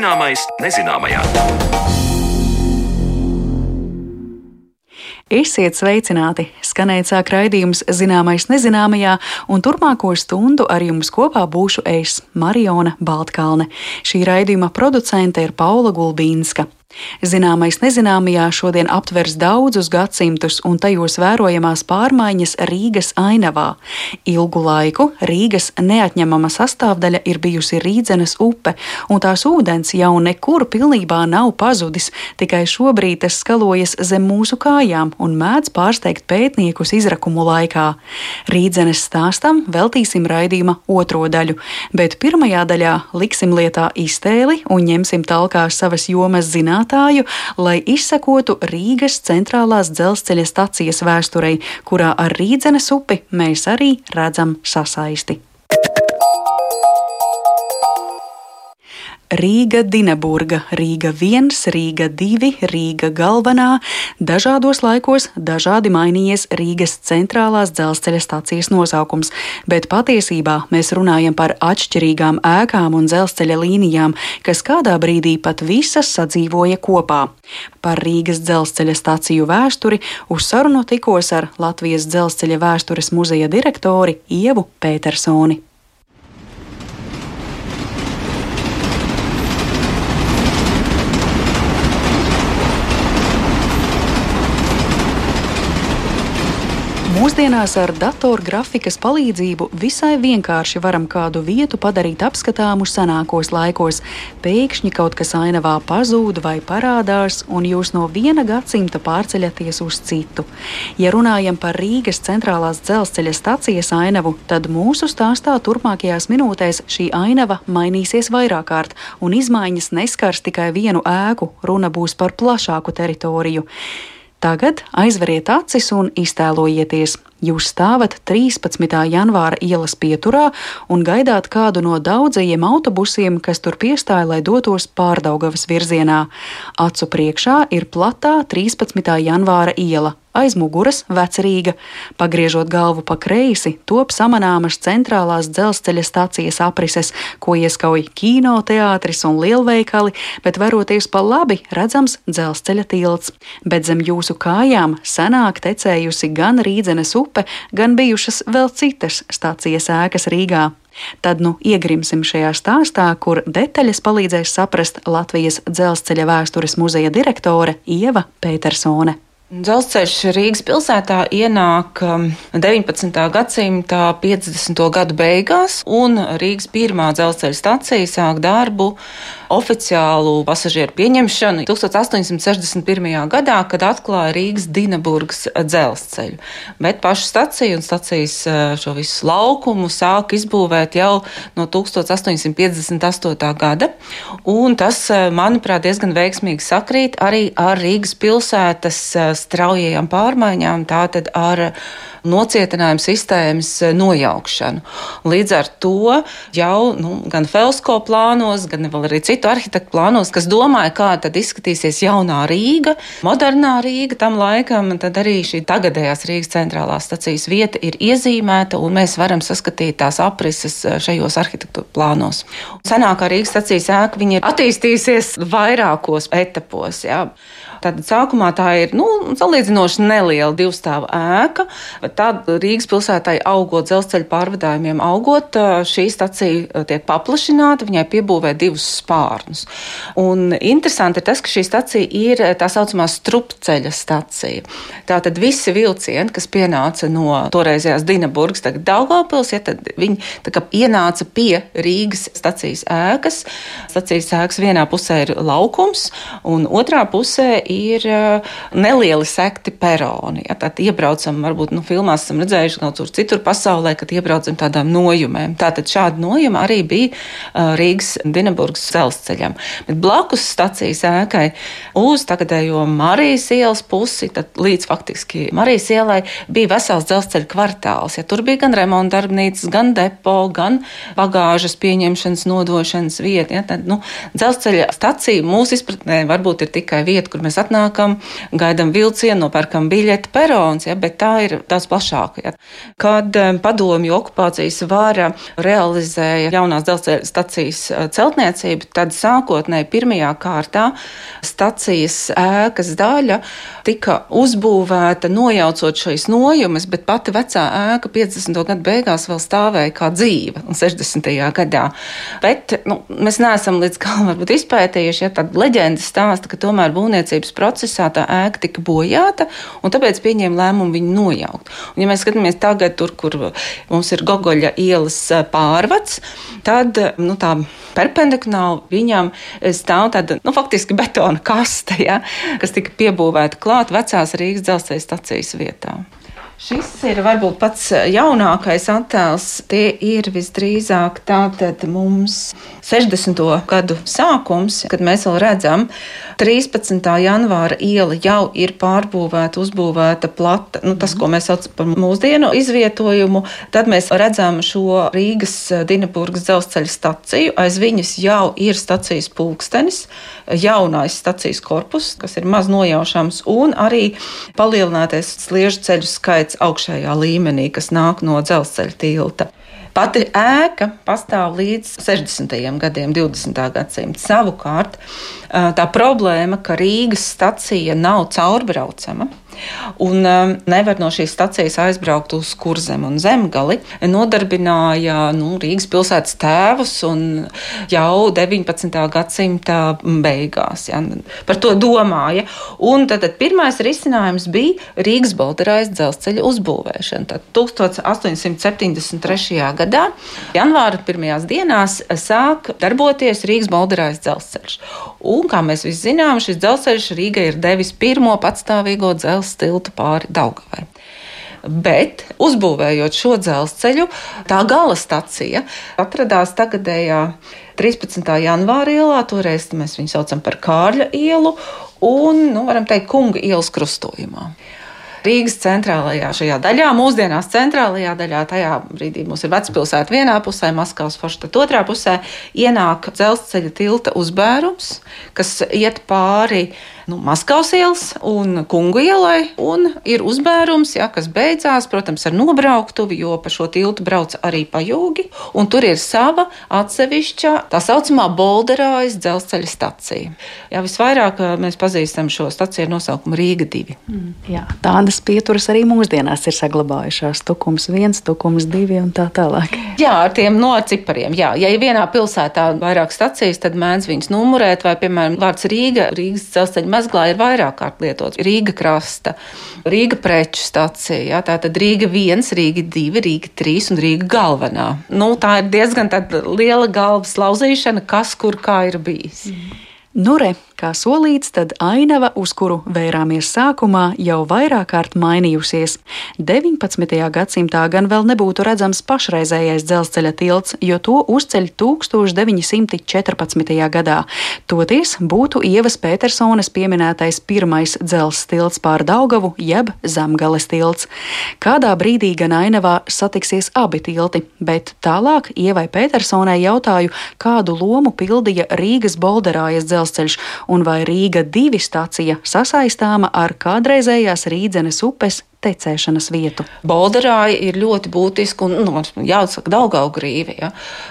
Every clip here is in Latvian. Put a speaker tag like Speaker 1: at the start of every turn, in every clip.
Speaker 1: Zināmais nezināmajā.
Speaker 2: Esiet sveicināti! Skanēt sāk raidījums Zināmais nezināmajā, un turpmāko stundu ar jums kopā būšu es, Mariona Baltkalne. Šī raidījuma producente ir Paula Gulbīnska. Zināmais nezināmajā šodien aptvers daudzus gadsimtus un tajos vērojamās pārmaiņas Rīgas ainavā. Ilgu laiku Rīgas neatņemama sastāvdaļa ir bijusi Rīdzenes upe, un tās ūdens jau nekur pilnībā nav pazudis, tikai šobrīd tas skalojas zem mūsu kājām un mēdz pārsteigt pētniekus izrakumu laikā. Rīdzenes stāstam veltīsim raidījuma otro daļu, bet pirmajā daļā liksim lietā iztēli un ņemsim talkā savas jomas zinātnē zinātāju, lai izsekotu Rīgas centrālās dzelzceļa stacijas vēsturei, kurā ar Rīdzenes upi mēs arī redzam sasaisti. Rīga, Dienburga, Rīga 1, Rīga 2, Rīga galvenā. Dažādos laikos dažādi mainījies Rīgas centrālās dzelzceļa stācijas nosaukums, bet patiesībā mēs runājam par atšķirīgām ēkām un dzelzceļa līnijām, kas kādā brīdī pat visas sadzīvoja kopā. Par Rīgas dzelzceļa stāciju vēsturi uz sarunu tikos ar Latvijas dzelzceļa vēstures muzeja direktori Ievu Petersoni. Mūsdienās ar datorgrafikas palīdzību visai vienkārši varam kādu vietu padarīt apskatāmu senākos laikos. Pēkšņi kaut kas ainavā pazūd vai parādās, un jūs no viena gadsimta pārceļaties uz citu. Ja runājam par Rīgas centrālās dzelzceļa stacijas ainavu, tad mūsu stāstā turpmākajās minūtēs šī ainava mainīsies vairāk kārt, un izmaiņas neskars tikai vienu ēku, runa būs par plašāku teritoriju. Tagad aizveriet acis un iztēlojieties, jūs stāvat 13. janvāra ielas pieturā un gaidāt kādu no daudzajiem autobusiem, kas tur piestāja, lai dotos pārdaugavas virzienā. Acu priekšā ir platā 13. janvāra iela, aiz muguras vecerīga. Pagriežot galvu pa kreisi, top samanāmas centrālās dzelzceļa stācijas aprises, ko ieskauj kino, teātris un lielveikali, bet veroties pa labi redzams dzelzceļa tilts. Bet zem jūsu kājām senāk tecējusi gan Rīdzenes upe, gan bijušas vēl citas stācijas ēkas Rīgā. Tad nu iegrimsim šajā stāstā, kur detaļas palīdzēs saprast Latvijas dzelzceļa vēstures muzeja direktore Ieva Petersone.
Speaker 3: Dzelzceļš Rīgas pilsētā ienāk 19. Um, gadsimta 50. gadu beigās, un Rīgas pirmā dzelzceļa stacija sāk darbu oficiālu pasažieru pieņemšanu 1861. gadā, kad atklāja Rīgas Dienburgas dzelzceļu. Bet pašu staciju un stacijas uh, šo visu laukumu sāk izbūvēt jau no 1858. gada, un tas, uh, manuprāt, diezgan veiksmīgi sakrīt arī ar Rīgas pilsētas uh, straujajām pārmaiņām, tātad ar nocietinājumu sistēmas nojaukšanu. Līdz ar to jau nu, gan Felsko plānos, gan arī citu arhitektu plānos, kas domāja, kā tad izskatīsies jaunā Rīga, modernā Rīga tam laikam, tad arī šī tagadējās Rīgas centrālās stacijas vieta ir iezīmēta, un mēs varam saskatīt tās aprises šajos arhitektu plānos. Senākā Rīgas stacijas ēka ir attīstījusies vairākos etapos. Jā. Tad sākumā tā ir nu, salīdzinoši neliela divstāva ēka, tad Rīgas pilsētai augot dzelzceļa pārvadājumiem, augot, šī stacija tiek paplašināta, viņai piebūvē divus spārnus. Un interesanti ir tas, ka šī stacija ir tā saucamā strupceļa stacija. Tātad visi vilcieni, kas pienāca no toreizējās Dienaburgas, tagad Daugavpils, ja, tad viņi kā, ienāca pie Rīgas stacijas ēkas. Stacijas ēkas vienā pusē ir laukums, un otrā pusē ir eh, nelieli sekti peroni. Ja, tad iebraucam, varbūt nu, filmās esam redzējuši kaut kur citur pasaulē, kad iebraucam tādām nojumēm. Tātad šāda nojuma arī bija uh, Rīgas Dienaburgas dzelzceļam. Bet blakus stacijas ēkai uz tagadējo Marijas ielas pusi, tad līdz faktiski Marijas ielai bija vesels dzelzceļa kvartāls. Ja, tur bija gan remonta darbnīcas, gan depo, gan bagāžas pieņemšanas, nodošanas vieta. Ja, tad, nu, dzelzceļa stacija mūsu izpratnē varbūt ir tikai vieta, kur mēs atnākam, gaidām vilcienu tilts ienopērkam biļeti perons, ja, bet tā ir daudz plašāka. Ja. Kad padomju okupācijas vara realizēja jaunās dzelzceļa stacijas celtniecību, tad sākotnēji pirmajā kārtā stacijas ēkas daļa tika uzbūvēta nojaucot šīs nojumes, bet pati vecā ēka 50. gadu beigās vēl stāvēja kā dzīva un 60. gadā. Bet nu, mēs neesam līdz galam izpētījuši, ja tāda leģenda stāsta, ka tomēr būvniecības procesā tā ēka tika bojāta, un tāpēc pieņēma lēmumu viņu nojaukt. Un, ja mēs skatāmies tagad, tur, kur mums ir Gogoļa ielas pārvads, tad nu, tā perpendikulāri viņam stāv tāda nu, faktiski betona kaste, ja, kas tika piebūvēta klāt vecās Rīgas dzelzceļa stacijas vietā. Šis ir varbūt pats jaunākais attēls. Tie ir visdrīzāk tātad mums 60. gadu sākums, kad mēs vēl redzam, 13. janvāra iela jau ir pārbūvēta, uzbūvēta plata. Nu, tas, ko mēs saucam par mūsdienu izvietojumu, tad mēs redzam šo Rīgas Dienaburgas dzelzceļa staciju. Aiz viņas jau ir stacijas pulkstenis, jaunais stacijas korpus, kas ir maz nojaušams, un arī palielinātais sliežu ceļu skaits skaits augšējā līmenī, kas nāk no dzelzceļa tilta. Pati ēka pastāv līdz 60. gadiem, 20. gadsimta. Savukārt, tā problēma, ka Rīgas stacija nav caurbraucama, un um, nevar no šīs stacijas aizbraukt uz kurzem un zemgali. Nodarbināja nu, Rīgas pilsētas tēvus jau 19. gadsimta beigās. Ja, par to domāja. Un tad, tad pirmais risinājums bija Rīgas Baltarājas dzelzceļa uzbūvēšana. Tad 1873. gadā, janvāra pirmajās dienās, sāk darboties Rīgas Baltarājas dzelzceļš. Un, kā mēs visi zinām, šis dzelzceļš Rīgai ir devis pirmo patstāvīgo dzelzceļu dzelzceļa tiltu pāri Daugavai. Bet, uzbūvējot šo dzelzceļu, tā gala stacija atradās tagadējā 13. janvāra ielā, toreiz mēs viņu saucam par Kārļa ielu, un, nu, varam teikt, Kunga ielas krustojumā. Rīgas centrālajā šajā daļā, mūsdienās centrālajā daļā, tajā brīdī mums ir vecpilsēta vienā pusē, Maskavas foršta otrā pusē, ienāk dzelzceļa tilta uzbērums, kas iet pāri nu, Maskavas ielas un Kungu ielai, un ir uzbērums, ja, kas beidzās, protams, ar nobrauktuvi, jo pa šo tiltu brauc arī pajūgi, un tur ir sava atsevišķa tā saucamā Bolderājas dzelzceļa stacija. Jā, visvairāk mēs pazīstam šo staciju ar nosaukumu Rīga 2.
Speaker 2: Mm, jā, tādas pieturas arī mūsdienās ir saglabājušās. Tukums 1, tukums 2 un tā tālāk.
Speaker 3: Jā, ar tiem no cipariem. Jā, ja ir vienā pilsētā vairāk stacijas, tad mēdz viņas numurēt, vai, piemēram, vārds Rīga, Rīgas dzelzceļa mezglā ir vairāk kārt lietots. Rīga krasta, Rīga preču stacija, jā, tā tad Rīga 1, Rīga 2, Rīga 3 un Rīga galvenā. Nu, tā ir diezgan liela galvas lauzīšana, kas kur kā ir bijis. Mm.
Speaker 2: Nu, re, kā solīts, tad ainava, uz kuru vērāmies sākumā, jau vairāk kārt mainījusies. 19. gadsimtā gan vēl nebūtu redzams pašreizējais dzelzceļa tilts, jo to uzceļ 1914. gadā. Toties būtu Ievas Petersonas pieminētais pirmais dzelzceļa tilts pār Daugavu, jeb Zemgales tilts. Kādā brīdī gan ainavā satiksies abi tilti, bet tālāk Ievai Petersonai jautāju, kādu lomu pildīja Rīgas Bolderājas dzelzceļa dzelzceļš, un vai Rīga divi stacija sasaistāma ar kādreizējās Rīdzenes upes tecēšanas vietu.
Speaker 3: Bolderāja ir ļoti būtiska un, nu, jāsaka, Daugaugrīve. Ja.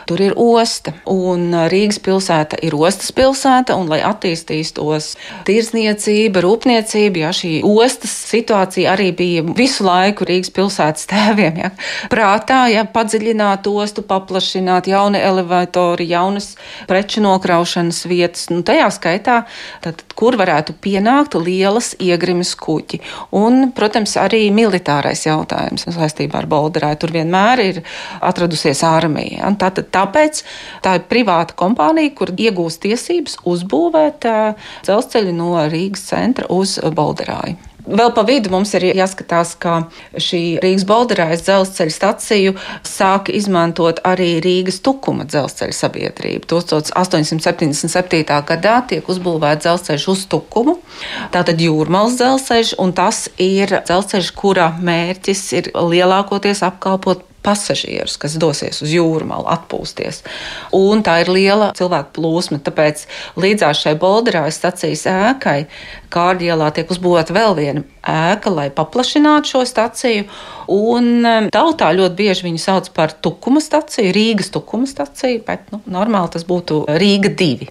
Speaker 3: Tur ir osta, un Rīgas pilsēta ir ostas pilsēta, un, lai attīstītos tirzniecība, rūpniecība, ja šī ostas situācija arī bija visu laiku Rīgas pilsētas tēviem. Ja. Prātā, ja padziļināt ostu, paplašināt jauni elevatori, jaunas preču nokraušanas vietas, nu, tajā skaitā, tad, kur varētu pienākt lielas iegrimes kuģi. Un, protams, arī arī militārais jautājums saistībā ar Bolderāju. Tur vienmēr ir atradusies armija. Tātad, tāpēc tā ir privāta kompānija, kur iegūst tiesības uzbūvēt dzelzceļu no Rīgas centra uz Bolderāju. Vēl pa vidu mums ir jāskatās, ka šī Rīgas Bolderājas dzelzceļa staciju sāka izmantot arī Rīgas Tukuma dzelzceļa sabiedrība. 1877. gadā tiek uzbūvēts dzelzceļš uz Tukumu, tātad jūrmālas dzelzceļš, un tas ir dzelzceļš, kura mērķis ir lielākoties apkalpot pasažierus, kas dosies uz jūrmālu atpūsties. Un tā ir liela cilvēku plūsma, tāpēc līdzās šai Bolderājas stacijas ēkai Kārdielā tiek uzbūvēta vēl viena ēka, lai paplašinātu šo staciju. Un um, tautā ļoti bieži viņu sauc par tukuma staciju, Rīgas tukuma staciju, bet nu, normāli tas būtu Rīga 2.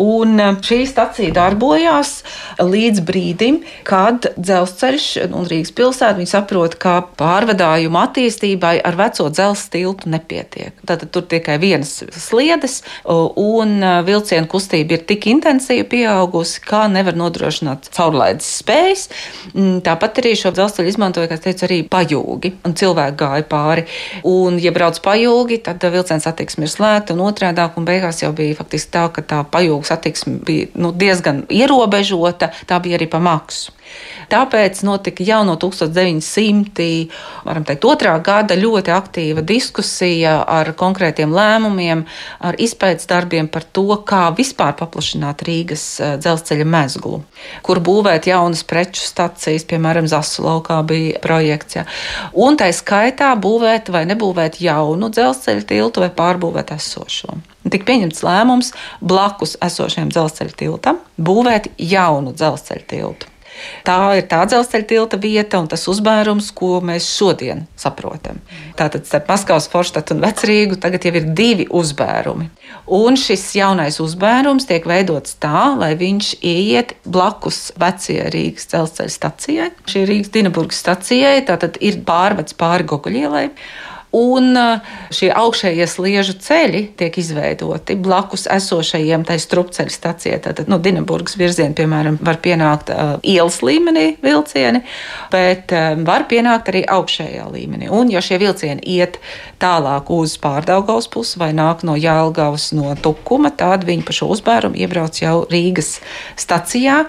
Speaker 3: Un um, šī stacija darbojās līdz brīdim, kad dzelzceļš un Rīgas pilsēta saprot, ka pārvadājumu attīstībai ar veco dzelzceļa tiltu nepietiek. Tad tur tikai viens sliedes, un uh, vilcienu kustība ir tik intensīva pieaugusi, ka nevar nodrošināt caurlaides spējas. Mm, tāpat arī šo dzelzceļu izmantoja, kā teicu, arī pajūgi, un cilvēki gāja pāri. Un, ja brauc pajūgi, tad vilciens attieksme ir slēgta, un otrādāk, un beigās jau bija faktiski tā, ka tā pajūga satiksme bija nu, diezgan ierobežota, tā bija arī pa maksu. Tāpēc notika jau no 1900. Teikt, otrā gada ļoti aktīva diskusija ar konkrētiem lēmumiem, ar izpētes darbiem par to, kā vispār paplašināt Rīgas eh, dzelzceļa mezglu, kur būvēt jaunas preču stacijas, piemēram, Zasu laukā bija projekts. Ja. Un tā skaitā būvēt vai nebūvēt jaunu dzelzceļa tiltu vai pārbūvēt esošo. Tik pieņemts lēmums blakus esošajam dzelzceļa tiltam būvēt jaunu dzelzceļa tiltu. Tā ir tā dzelzceļa tilta vieta un tas uzbērums, ko mēs šodien saprotam. Tātad starp Maskavas Forštatu un Vecrīgu tagad jau ir divi uzbērumi. Un šis jaunais uzbērums tiek veidots tā, lai viņš ieiet blakus vecajai Rīgas dzelzceļa stacijai. Šī Rīgas Dienaburgas stacijai tātad ir pārvads pāri Goguļielai. Un uh, šie augšējie sliežu ceļi tiek izveidoti blakus esošajiem tai strupceļa stacijai. Tātad no nu, Dienaburgas virziena, piemēram, var pienākt uh, ielas līmenī vilcieni, bet uh, var pienākt arī augšējā līmenī. Un, ja šie vilcieni iet tālāk uz pārdaugaus pusi vai nāk no Jālgavas, no Tukuma, tad viņi pa šo uzbērumu iebrauc jau Rīgas stacijā.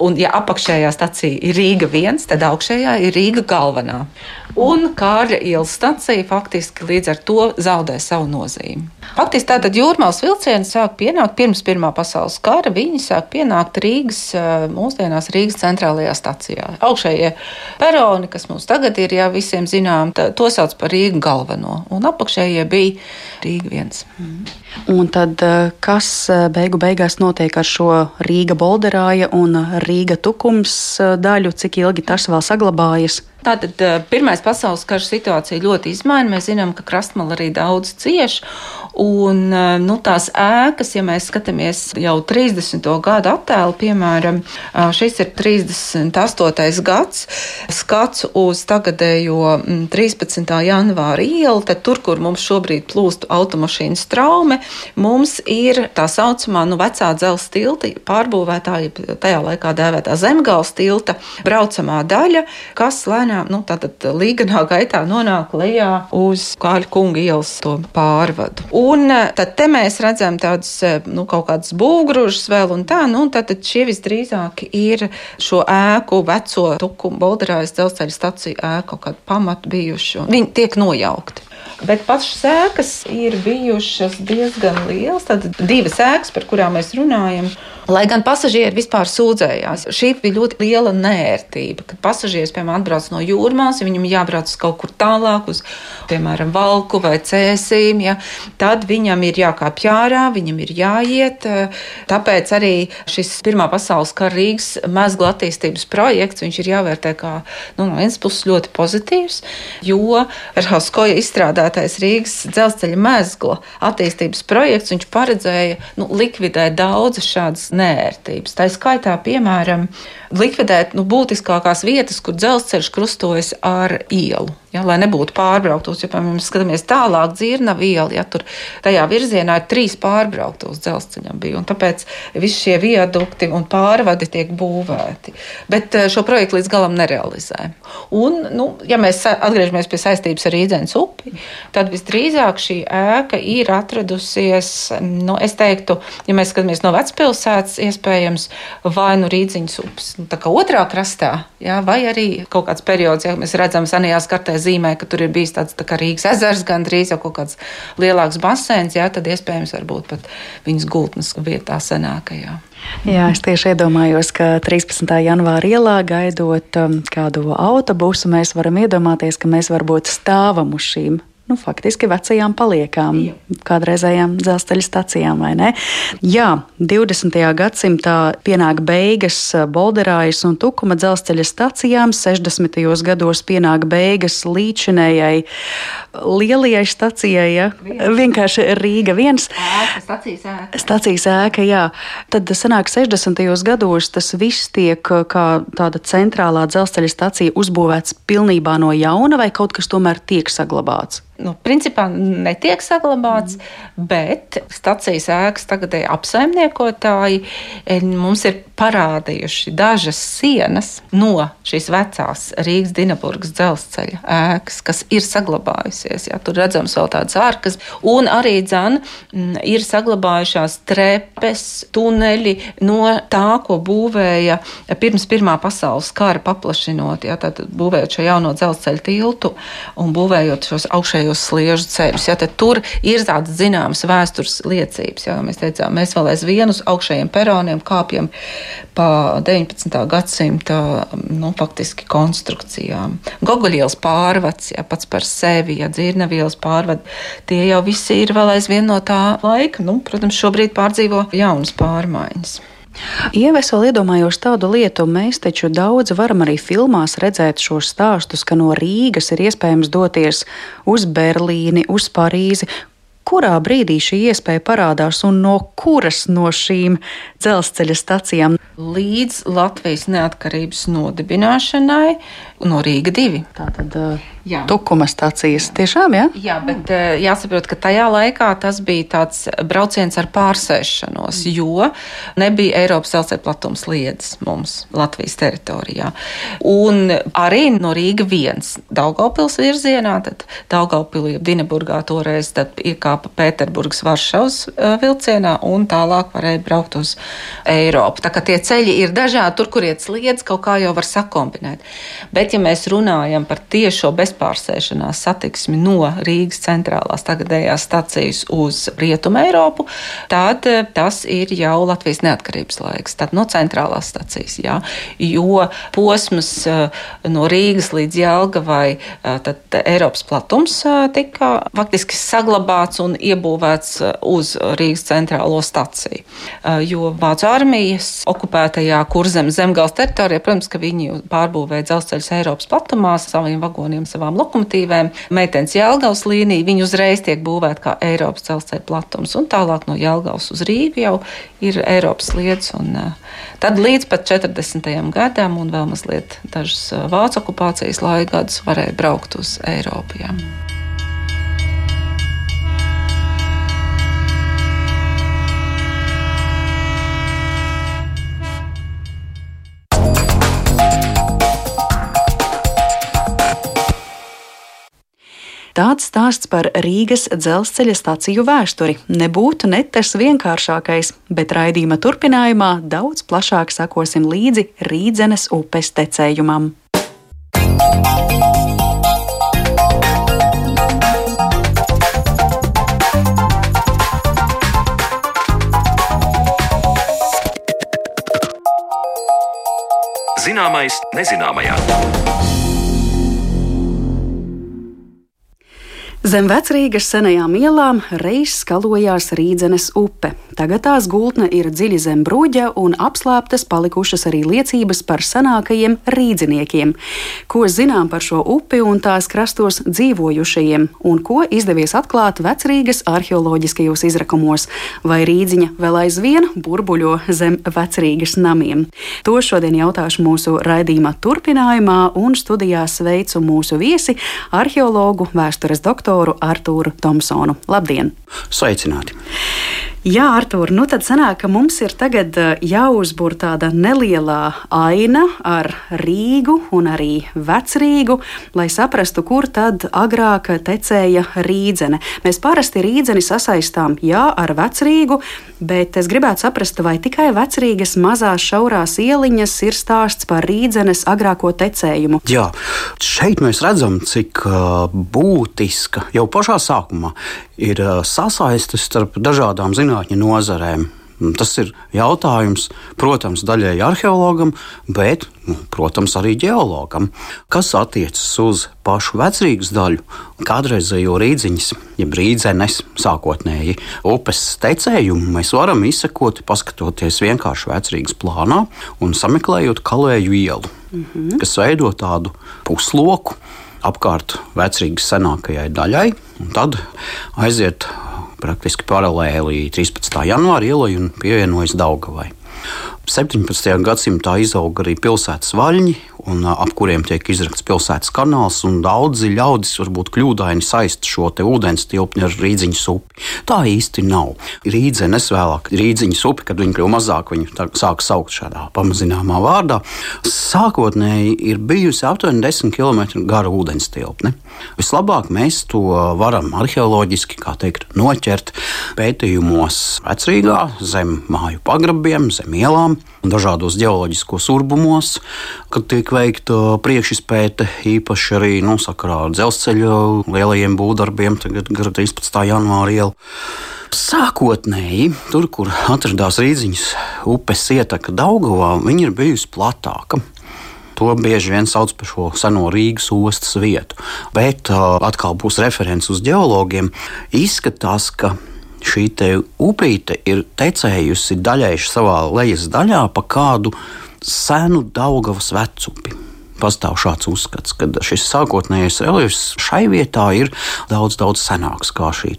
Speaker 3: Un, ja apakšējā stacija ir Rīga viens, tad augšējā ir Rīga galvenā. Un Kārļa ielas stacija faktiski līdz ar to zaudē savu nozīmi. Faktiski tātad jūrmālas vilcieni sāk pienākt pirms Pirmā pasaules kara. Viņi sāk pienākt Rīgas, mūsdienās Rīgas centrālajā stacijā. Augšējie peroni, kas mums tagad ir, jau visiem zinām, tā, to sauc par Rīgu galveno. Un apakšējie bija Rīga viens. Mm.
Speaker 2: Un tad kas beigu beigās notiek ar šo Rīga bolderāja un Rīga tukums daļu, cik ilgi tas vēl saglabājas?
Speaker 3: Tātad Pirmais pasaules karš situācija ļoti izmaina. Mēs zinām, ka krastmala arī daudz cieš. Un nu, tās ēkas, ja mēs skatāmies jau 30. gadu attēlu, piemēram, šis ir 38. gads, skats uz tagadējo 13. janvāra ielu, tad tur, kur mums šobrīd plūst automašīnu straume, mums ir tā saucamā nu, vecā dzelzceļa tilta pārbūvētāja, tajā laikā dēvētā zemgāles tilta braucamā daļa, kas lēnām, nu, tātad līganā gaitā nonāk lejā uz Kāļa kunga ielas to pārvadu. Un eh, tad te mēs redzam tādus eh, nu, kaut kādus būvgrūžus vēl un tā, nu, tad šie visdrīzāk ir šo ēku veco tukumu Bolderājas dzelzceļa staciju ēku kaut kādu pamatu bijuši. Viņi tiek nojaukti. Bet pašas sēkas ir bijušas diezgan lielas. Tad divas sēkas, par kurām mēs runājam, Lai gan pasažieri vispār sūdzējās, šī bija ļoti liela nērtība. Kad pasažieris, piemēram, atbrauc no jūrmālas, ja viņam jābrauc kaut kur tālāk, uz, piemēram, valku vai cēsīm, ja, tad viņam ir jākāpj ārā, viņam ir jāiet. Tāpēc arī šis Pirmā pasaules kara Rīgas mezgla attīstības projekts, viņš ir jāvērtē kā nu, no vienas puses ļoti pozitīvs, jo Verhauskoja izstrādātais Rīgas dzelzceļa mezgla attīstības projekts, viņš paredzēja nu, likvidēt daudzas šādas nērtības. Tā skaitā, piemēram, likvidēt nu, būtiskākās vietas, kur dzelzceļš krustojas ar ielu. Ja, lai nebūtu pārbrauktos, ja piemēram skatāmies tālāk, dzirna viela, ja tur tajā virzienā ir trīs pārbrauktos dzelzceļam bija, un tāpēc visi šie viadukti un pārvadi tiek būvēti. Bet eh, šo projektu līdz galam nerealizē. Un, nu, ja mēs atgriežamies pie saistības ar Rīdzenes upi, tad visdrīzāk šī ēka ir atradusies, nu, es teiktu, ja mēs skatāmies no vecpilsētas, iespējams, vai nu Rīdziņas upes nu, otrā krastā, jā, vai arī kaut kāds periods, ja mēs redzam, senajās kartē zīmē, ka tur ir bijis tāds tā kā Rīgas ezers, gandrīz jau kaut kāds lielāks basēns, jā, tad iespējams varbūt pat viņas gultnes vietā senākajā.
Speaker 2: Jā, es tieši iedomājos, ka 13. janvāra ielā gaidot um, kādu autobusu, mēs varam iedomāties, ka mēs varbūt stāvam uz šīm nu, faktiski vecajām paliekām, Jā. kādreizējām dzelzceļa stacijām? Jā, 20. gadsimtā pienāk beigas Bolderājas un Tukuma dzelzceļa stacijām, 60. gados pienāk beigas līdzinējai lielajai stacijai, ja? vienkārši Rīga viens.
Speaker 3: Ēka, stacijas ēka.
Speaker 2: Stacijas ēka, jā. Tad sanāk 60. gados tas viss tiek kā tāda centrālā dzelzceļa stacija uzbūvēts pilnībā no jauna vai kaut kas tomēr tiek saglabāts?
Speaker 3: Nu, principā netiek saglabāts, mm. bet stacijas ēkas tagadēji apsaimniekotāji e, mums ir parādījuši dažas sienas no šīs vecās Rīgas Dienaburgas dzelzceļa ēkas, kas ir saglabājusies. Jā, tur redzams vēl tādas ārkas, un arī dzan ir saglabājušās trepes, tuneļi no tā, ko būvēja pirms Pirmā pasaules kara paplašinot, jā, tad būvējot šo jauno dzelzceļa tiltu un būvējot šos augšējos vietējos sliežu ceļus. Ja, tur ir tādas zināmas vēstures liecības. Ja, mēs teicām, mēs vēl aizvien uz augšējiem peroniem kāpjam pa 19. gadsimta nu, faktiski konstrukcijām. Goguļielas pārvads, ja pats par sevi, ja dzirnavielas pārvad, tie jau visi ir vēl aizvien no tā laika. Nu, protams, šobrīd pārdzīvo jaunas pārmaiņas.
Speaker 2: Ieves vēl iedomājos tādu lietu, mēs taču daudz varam arī filmās redzēt šos stāstus, ka no Rīgas ir iespējams doties uz Berlīni, uz Parīzi, kurā brīdī šī iespēja parādās un no kuras no šīm dzelzceļa stacijām?
Speaker 3: Līdz Latvijas neatkarības nodibināšanai no Rīga 2.
Speaker 2: Tātad, uh... Jā. Tukuma stācijas. Tiešām, jā?
Speaker 3: Jā, bet eh, jāsaprot, ka tajā laikā tas bija tāds brauciens ar pārsēšanos, mm. jo nebija Eiropas dzelzceļa platums liedas mums Latvijas teritorijā. Un arī no Rīga viens Daugavpils virzienā, tad Daugavpilī Dineburgā toreiz iekāpa Pēterburgas Varšavas eh, vilcienā un tālāk varēja braukt uz Eiropu. Tā kā tie ceļi ir dažādi, tur, kur iet sliedz, kaut kā jau var sakombinēt. Bet, ja mēs runājam par tiešo bezpārsēšanās satiksmi no Rīgas centrālās tagadējās stacijas uz Rietumu Eiropu, tad eh, tas ir jau Latvijas neatkarības laiks, tad no centrālās stacijas, jā, jo posms eh, no Rīgas līdz Jelgavai, eh, tad Eiropas platums tika faktiski saglabāts un iebūvēts uz Rīgas centrālo staciju, jo Vācu armijas okupētajā kurzem zemgals teritorijā, protams, ka viņi pārbūvēja dzelzceļus Eiropas platumā saviem vagoniem, savā savām lokomotīvēm. Meitenes Jālgavas līnija, viņi uzreiz tiek būvēta kā Eiropas dzelzceļa platums, un tālāk no Jālgavas uz Rīgu jau ir Eiropas lietas. Un, uh, tad līdz pat 40. gadam un vēl mazliet dažus uh, vācu okupācijas laika gadus varēja braukt uz Eiropu. Jā.
Speaker 2: Tāds stāsts par Rīgas dzelzceļa staciju vēsturi nebūtu ne tas vienkāršākais, bet raidījuma turpinājumā daudz plašāk sakosim līdzi Rīdzenes upes tecējumam. Zināmais nezināmajā. Zem vecrīgas senajām ielām reiz skalojās Rīdzenes upe. Tagad tās gultne ir dziļi zem bruģa un apslēptas palikušas arī liecības par senākajiem rīdziniekiem. Ko zinām par šo upi un tās krastos dzīvojušajiem, un ko izdevies atklāt vecrīgas arheoloģiskajos izrakumos, vai rīdziņa vēl aizvien burbuļo zem vecrīgas namiem. To šodien jautāšu mūsu raidījuma turpinājumā, un studijā sveicu mūsu viesi - arheologu, vēstures doktoru doktoru Artūru Thompsonu. Labdien!
Speaker 1: Sveicināti!
Speaker 2: Jā, Artur, nu tad sanāk, ka mums ir tagad eh, jāuzbūr tāda nelielā aina ar Rīgu un arī Vecrīgu, lai saprastu, kur tad agrāk tecēja rīdzene. Mēs parasti rīdzeni sasaistām jā ar Vecrīgu, bet es gribētu saprast, vai tikai Vecrīgas mazās šaurās ieliņas ir stāsts par rīdzenes agrāko tecējumu.
Speaker 1: Jā, šeit mēs redzam, cik uh, būtiska jau pašā sākumā ir uh, sasaistes starp dažādām zinātņu nozarēm. Tas ir jautājums, protams, daļai arheologam, bet, nu, protams, arī geologam, kas attiecas uz pašu vecrīgas daļu, kādreizējo rīdziņas, jeb rīdzenes sākotnēji upes tecējumu mēs varam izsekot, paskatoties vienkārši vecrīgas plānā un sameklējot kalēju ielu, -hmm. kas veido tādu pusloku apkārt vecrīgas senākajai daļai, un tad aiziet praktiski paralēli 13. janvāra ielai un pievienojas Daugavai. 17. gadsimtā izauga arī pilsētas vaļņi, un, ap kuriem tiek izrakts pilsētas kanāls. Daudzi ļaudis varbūt kļūdaini saist šo ūdens tilpni ar rīdziņu upi. Tā īsti nav. Rīdzenes vēlāk, rīdziņas upe, kad viņi kļuva mazāk, viņi sāk saukt šādā pamazināmā vārdā. Sākotnēji ir bijusi aptuveni 10 km gara ūdens tilpne. Vislabāk mēs to varam arheoloģiski teikt, noķert pētījumos vecrīgā, zem māju pagrabiem, zem ielām, dažādos geoloģiskos urbumos, kad tiek veikta priekšizpēte, īpaši arī nu, sakarā ar dzelzceļa lielajiem būvdarbiem, tagad gar 13. janvāra ielu. Sākotnēji, tur, kur atradās Rīdziņas upes ietaka Daugavā, viņa ir bijusi platāka. To bieži vien sauc par šo seno Rīgas ostas vietu. Bet atkal būs referents uz geologiem. Izskatās, ka šī upīte ir tecējusi daļai savā lejas daļā pa kādu senu Daugavas vecupi pastāv šāds uzskats, ka šis sākotnējais reliefs šai vietā ir daudz, daudz senāks kā šī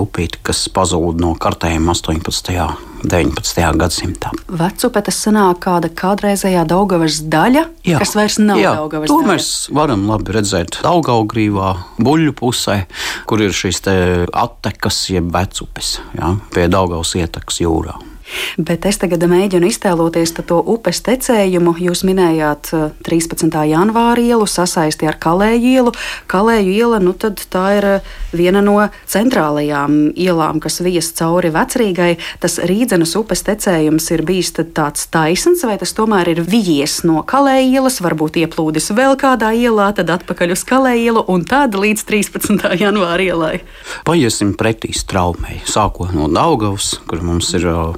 Speaker 1: upīte, kas pazūd no kartējuma 18. 19. gadsimtā.
Speaker 2: Vecupe tas sanāk kāda kādreizējā Daugavas daļa, jā, kas vairs nav jā, Daugavas
Speaker 1: to daļa. To mēs varam labi redzēt Daugaugrīvā, buļļu pusē, kur ir šīs attekas jeb vecupes, jā, pie Daugavas ietekas jūrā.
Speaker 2: Bet es tagad mēģinu iztēloties to upes tecējumu. Jūs minējāt 13. Eh, janvāra ielu sasaisti ar Kalēju ielu. Kalēju iela nu, tā ir eh, viena no centrālajām ielām, kas vies cauri vecrīgai. Tas Rīdzenes upes tecējums ir bijis tāds taisns, vai tas tomēr ir vijies no Kalēju ielas, varbūt ieplūdis vēl kādā ielā, tad atpakaļ uz Kalēju ielu un tad līdz 13. janvāra ielai?
Speaker 1: Paiesim pretī straumei, sākot no Daugavas, kur mums ir uh,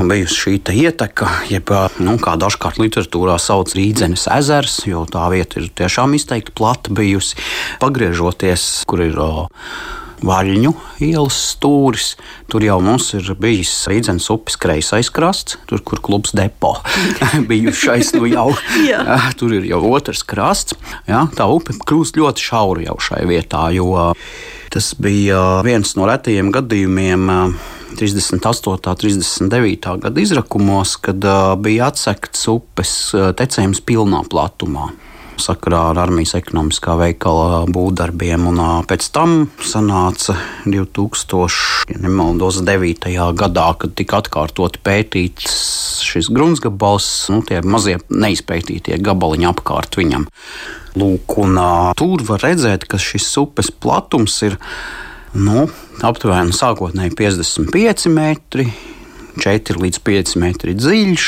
Speaker 1: bijusi šī ieteka, jeb nu, kā dažkārt literatūrā sauc Rīdzenes ezers, jo tā vieta ir tiešām izteikti plata bijusi. Pagriežoties, kur ir Vaļņu ielas stūris. Tur jau mums ir bijis Rīdzenes upes kreisais krasts, tur, kur klubs depo bijušais. Nu jau, tur ir jau otrs krasts. Jā, tā upe kļūst ļoti šaura jau šai vietā, jo tas bija viens no retajiem gadījumiem 38. un 39. gada izrakumos, kad bija atsekts upes tecējums pilnā platumā sakarā ar armijas ekonomiskā veikala būvdarbiem. Pēc tam sanāca 2009. gadā, kad tika atkārtoti pētīts šis gruntsgabals, nu, tie mazie neizpētītie gabaliņi apkārt viņam. Lūk, un, tur var redzēt, ka šis upes platums ir nu, aptuveni sākotnēji 55 metri. 4 līdz 5 metri dziļš.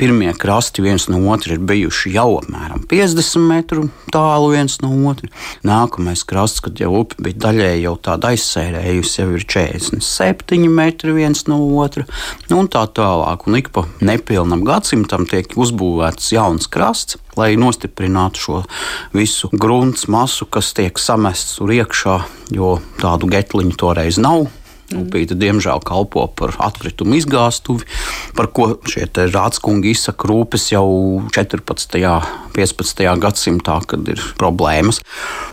Speaker 1: Pirmie krasti viens no otra ir bijuši jau apmēram 50 metru tālu viens no otra. Nākamais krasts, kad jau upe bija daļēji jau tāda aizsērējusi, jau ir 47 metri viens no otra. Nu, un tā tālāk. Un ik pa nepilnam gadsimtam tiek uzbūvēts jauns krasts lai nostiprinātu šo visu grunts masu, kas tiek samests tur iekšā, jo tādu getliņu toreiz nav. Upīte, diemžēl, kalpo par atkritumu izgāstuvi, par ko šie rādskungi izsaka rūpes jau 14. un 15. gadsimtā, kad ir problēmas.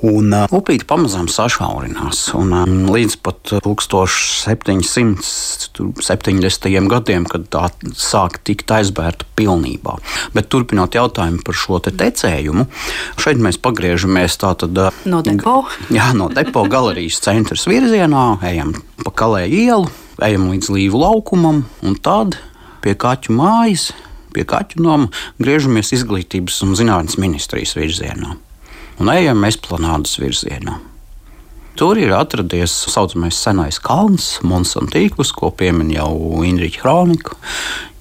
Speaker 1: Un uh, upīte pamazām sašaurinās. Un, um, līdz pat 1770. gadiem, kad tā sāk tikt aizbērta pilnībā. Bet turpinot jautājumu par šo te tecējumu, šeit mēs pagriežamies tātad, uh,
Speaker 2: no depo.
Speaker 1: Jā, no depo galerijas centra virzienā, ejam pa kalēju ielu, ejam līdz līvu laukumam un tad pie kaķu mājas, pie kaķu nama griežamies izglītības un zinātnes ministrijas virzienā un ejam esplanādas virzienā. Tur ir atradies tā saucamais senais kalns, Monsantīkus, ko piemin jau Indriča Kronika.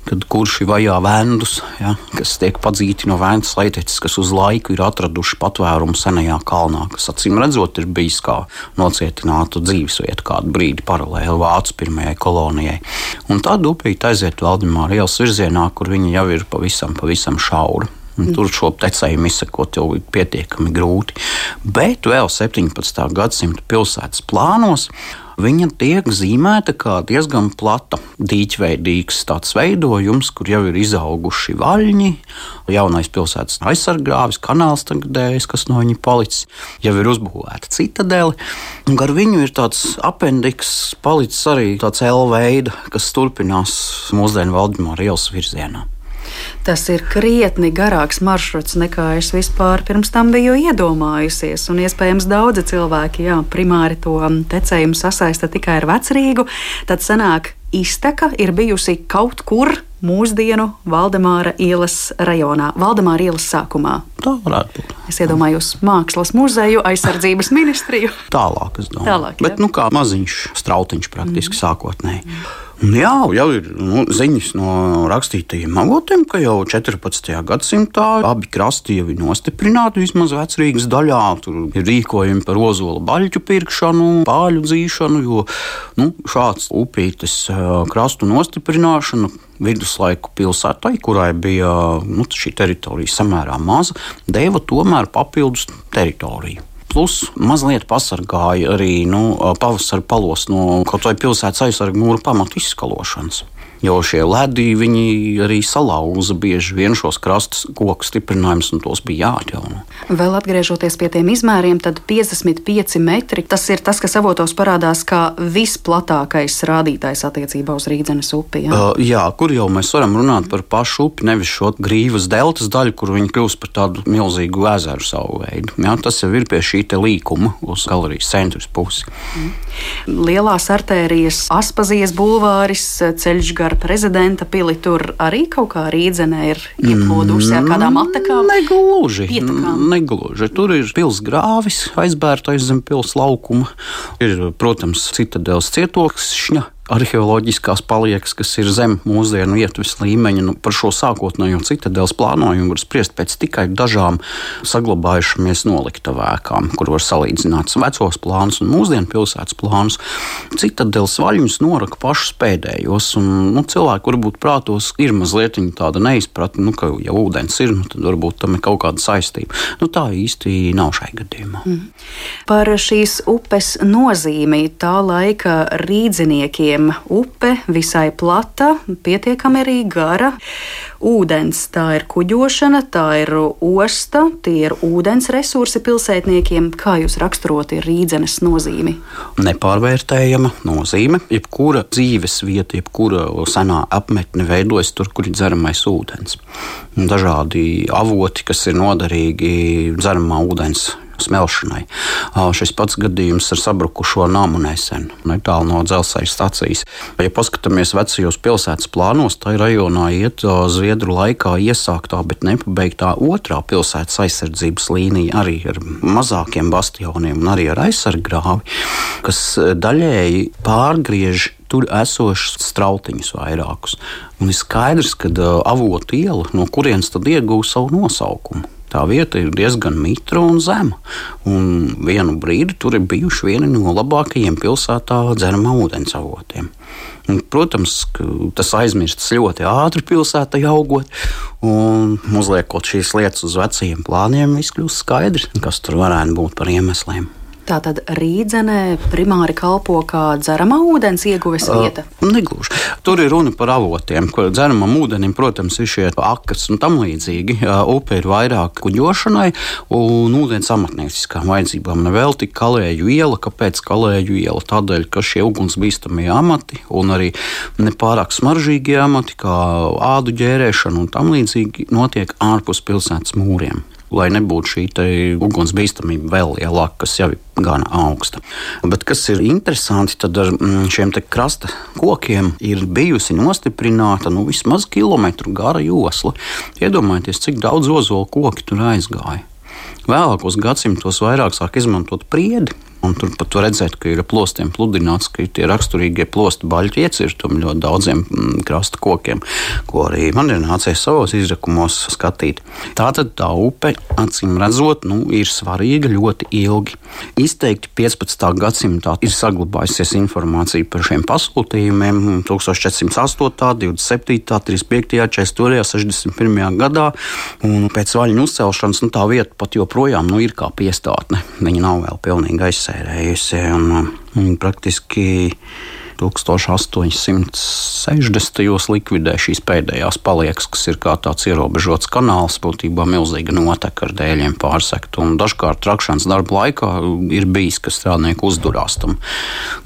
Speaker 1: Kad kurši vajā vendus, ja, kas tiek padzīti no vējas leiteces, kas uz laiku ir atraduši patvērumu senajā kalnā, kas acīm redzot ir bijis kā nocietinātu dzīvesvietu kādu brīdi paralēli Vācu pirmajai kolonijai. Un tad upīte aiziet Valdemāra ielas virzienā, kur viņa jau ir pavisam, pavisam šaura. Un tur šo tecējumu izsekot jau ir pietiekami grūti. Bet vēl 17. gadsimta pilsētas plānos viņa tiek zīmēta kā diezgan plata, dīķveidīgs tāds veidojums, kur jau ir izauguši vaļņi, jaunais pilsētas aizsargāvis, kanāls tagadējis, kas no viņa palicis, jau ir uzbūvēta citadele. Gar viņu ir tāds apendiks, palicis arī tāds L veida, kas turpinās mūsdienu Valdemāra ielas virzienā.
Speaker 2: Tas ir krietni garāks maršruts nekā es vispār pirms tam biju iedomājusies. Un iespējams, daudzi cilvēki jā, primāri to tecējumu sasaista tikai ar vecrīgu. Tad sanāk, izteka ir bijusi kaut kur mūsdienu Valdemāra ielas rajonā, Valdemāra ielas sākumā.
Speaker 1: Tā varētu būt.
Speaker 2: Es iedomājos mākslas muzeju, aizsardzības ministriju.
Speaker 1: Tālāk, es domāju.
Speaker 2: Tālāk, jā.
Speaker 1: Bet nu, kā maziņš strautiņš praktiski mm. sākotnēji. Mm. Jā, jau ir nu, ziņas no rakstītajiem avotiem, ka jau 14. gadsimtā abi krasti jau ir nostiprināti vismaz vecrīgas daļā. Tur ir rīkojumi par ozola baļķu pirkšanu, pāļu dzīšanu, jo nu, šāds upītes krastu nostiprināšana viduslaiku pilsētai, kurai bija nu, šī teritorija samērā maza, deva tomēr papildus teritoriju. Plus mazliet pasargāja arī nu, pavasara palos no kaut vai pilsētas aizsargu mūra pamatu izskalošanas. Jo šie ledī arī salauza bieži vien šos krastus koku stiprinājumus, un tos bija jāatjauno.
Speaker 2: Vēl atgriežoties pie tiem izmēriem, tad 55 metri tas ir tas, kas avotos parādās kā visplatākais rādītājs attiecībā uz Rīdzenes upi. Jā?
Speaker 1: Uh, jā, kur jau mēs varam runāt par pašu upi, nevis šo grīvas deltas daļu, kur viņi kļūst par tādu milzīgu ezeru savu veidu. Jā, tas jau ir pie šī līkuma uz galerijas centra pusi. Mm.
Speaker 2: Lielās artērijas, Aspazijas bulvāris, ceļš gar prezidenta pili, tur arī kaut kā rīdzenē ir ieplūdusi ar kādām attakām.
Speaker 1: Negluži. Negluži. Tur ir pils grāvis aizbērtais zem pils laukuma. Ir, protams, citadēls cietokšņa arheoloģiskās paliekas, kas ir zem mūsdienu ietves līmeņa. Nu, par šo sākotnējo citadēles plānojumu var spriest pēc tikai dažām saglabājušamies noliktavēkām, kur var salīdzināt vecos plānus un mūsdienu pilsētas plānus. Citadēles vaļņus noraka pašus pēdējos, un nu, cilvēki varbūt prātos ir mazliet tāda neizpratne, nu, ka ja ūdens ir, nu, tad varbūt tam ir kaut kāda saistība. Nu, tā īsti nav šai gadījumā. Mm.
Speaker 2: Par šīs upes nozīmi tā laika rīdziniekiem Tiem upe visai plata, pietiekami arī gara. Ūdens tā ir kuģošana, tā ir osta, tie ir ūdens resursi pilsētniekiem. Kā jūs raksturot rīdzenes nozīmi?
Speaker 1: Nepārvērtējama nozīme. Jebkura dzīves vieta, jebkura senā apmetne veidojas tur, kur ir dzeramais ūdens. Dažādi avoti, kas ir noderīgi dzeramā ūdens smelšanai. Šis pats gadījums ar sabrukušo namu nesen, netālu no dzelzceļa stācijas. Ja paskatāmies vecajos pilsētas plānos, tā rajonā iet Zviedru laikā iesāktā, bet nepabeigtā otrā pilsētas aizsardzības līnija arī ar mazākiem bastioniem un arī ar aizsarggrāvi, kas daļēji pārgriež tur esošus strautiņus vairākus. Un ir skaidrs, ka avotu iela, no kurienes tad iegūst savu nosaukumu. Tā vieta ir diezgan mitra un zema. Un vienu brīdi tur ir bijuši vieni no labākajiem pilsētā dzeramā ūdens avotiem. Un, protams, tas aizmirstas ļoti ātri pilsētā augot, uzliekot šīs lietas uz veciem plāniem, viss kļūst skaidrs, kas tur varētu būt par iemesliem.
Speaker 2: Tātad rīdzenē primāri kalpo kā dzeramā ūdens ieguves vieta.
Speaker 1: Uh, negluži. Tur ir runa par avotiem, kur dzeramam ūdenim, protams, ir šie akas un tam līdzīgi. Uh, upe ir vairāk kuģošanai un ūdens amatnieciskām vajadzībām. Nevēl tik kalēju iela, kāpēc kalēju iela? Tādēļ, ka šie ugunsbīstamie amati un arī nepārāk smaržīgie amati, kā ādu ģērēšana un tam līdzīgi, notiek ārpus pilsētas mūriem lai nebūtu šī ugunsbīstamība vēl lielāka, kas jau ir gana augsta. Bet kas ir interesanti, tad ar mm, šiem krasta kokiem ir bijusi nostiprināta nu, vismaz kilometru gara josla. Iedomājieties, cik daudz ozolu koku tur aizgāja. Vēlākos gadsimtos vairāk sāk izmantot priedi, Un tur pat var redzēt, ka ir plostiem pludināts, ka ir tie raksturīgie plosta baļķu iecirtumi ļoti daudziem mm, krasta kokiem, ko arī man ir nācies savos izrakumos skatīt. Tātad tā upe, acīm redzot, nu, ir svarīga ļoti ilgi. Izteikti 15. gadsimtā ir saglabājusies informācija par šiem pasūtījumiem 1408, 27, 35, 42, 61 gadā. Un pēc vaļņu uzcelšanas nu, tā vieta pat joprojām nu, ir kā piestātne. Viņa nav vēl pilnīgi aizsēta iztērējusi. Un, un um, praktiski 1860. likvidē šīs pēdējās paliekas, kas ir kā tāds ierobežots kanāls, būtībā milzīga noteka ar dēļiem pārsekt. Un dažkārt trakšanas darba laikā ir bijis, ka strādnieki uzdurās tam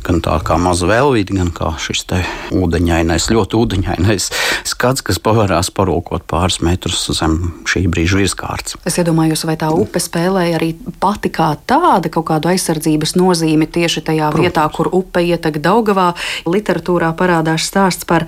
Speaker 1: gan tā kā maza vēlvīte, gan kā šis te ūdeņainais, ļoti ūdeņainais skats, kas pavērās parūkot pāris metrus zem šī brīža virskārts.
Speaker 2: Es iedomājos, vai tā upe spēlēja arī pati kā tāda kaut kādu aizsardzības nozīmi tieši tajā Protams. vietā, kur upe ietek Daugavā, literatūrā parādās stāsts par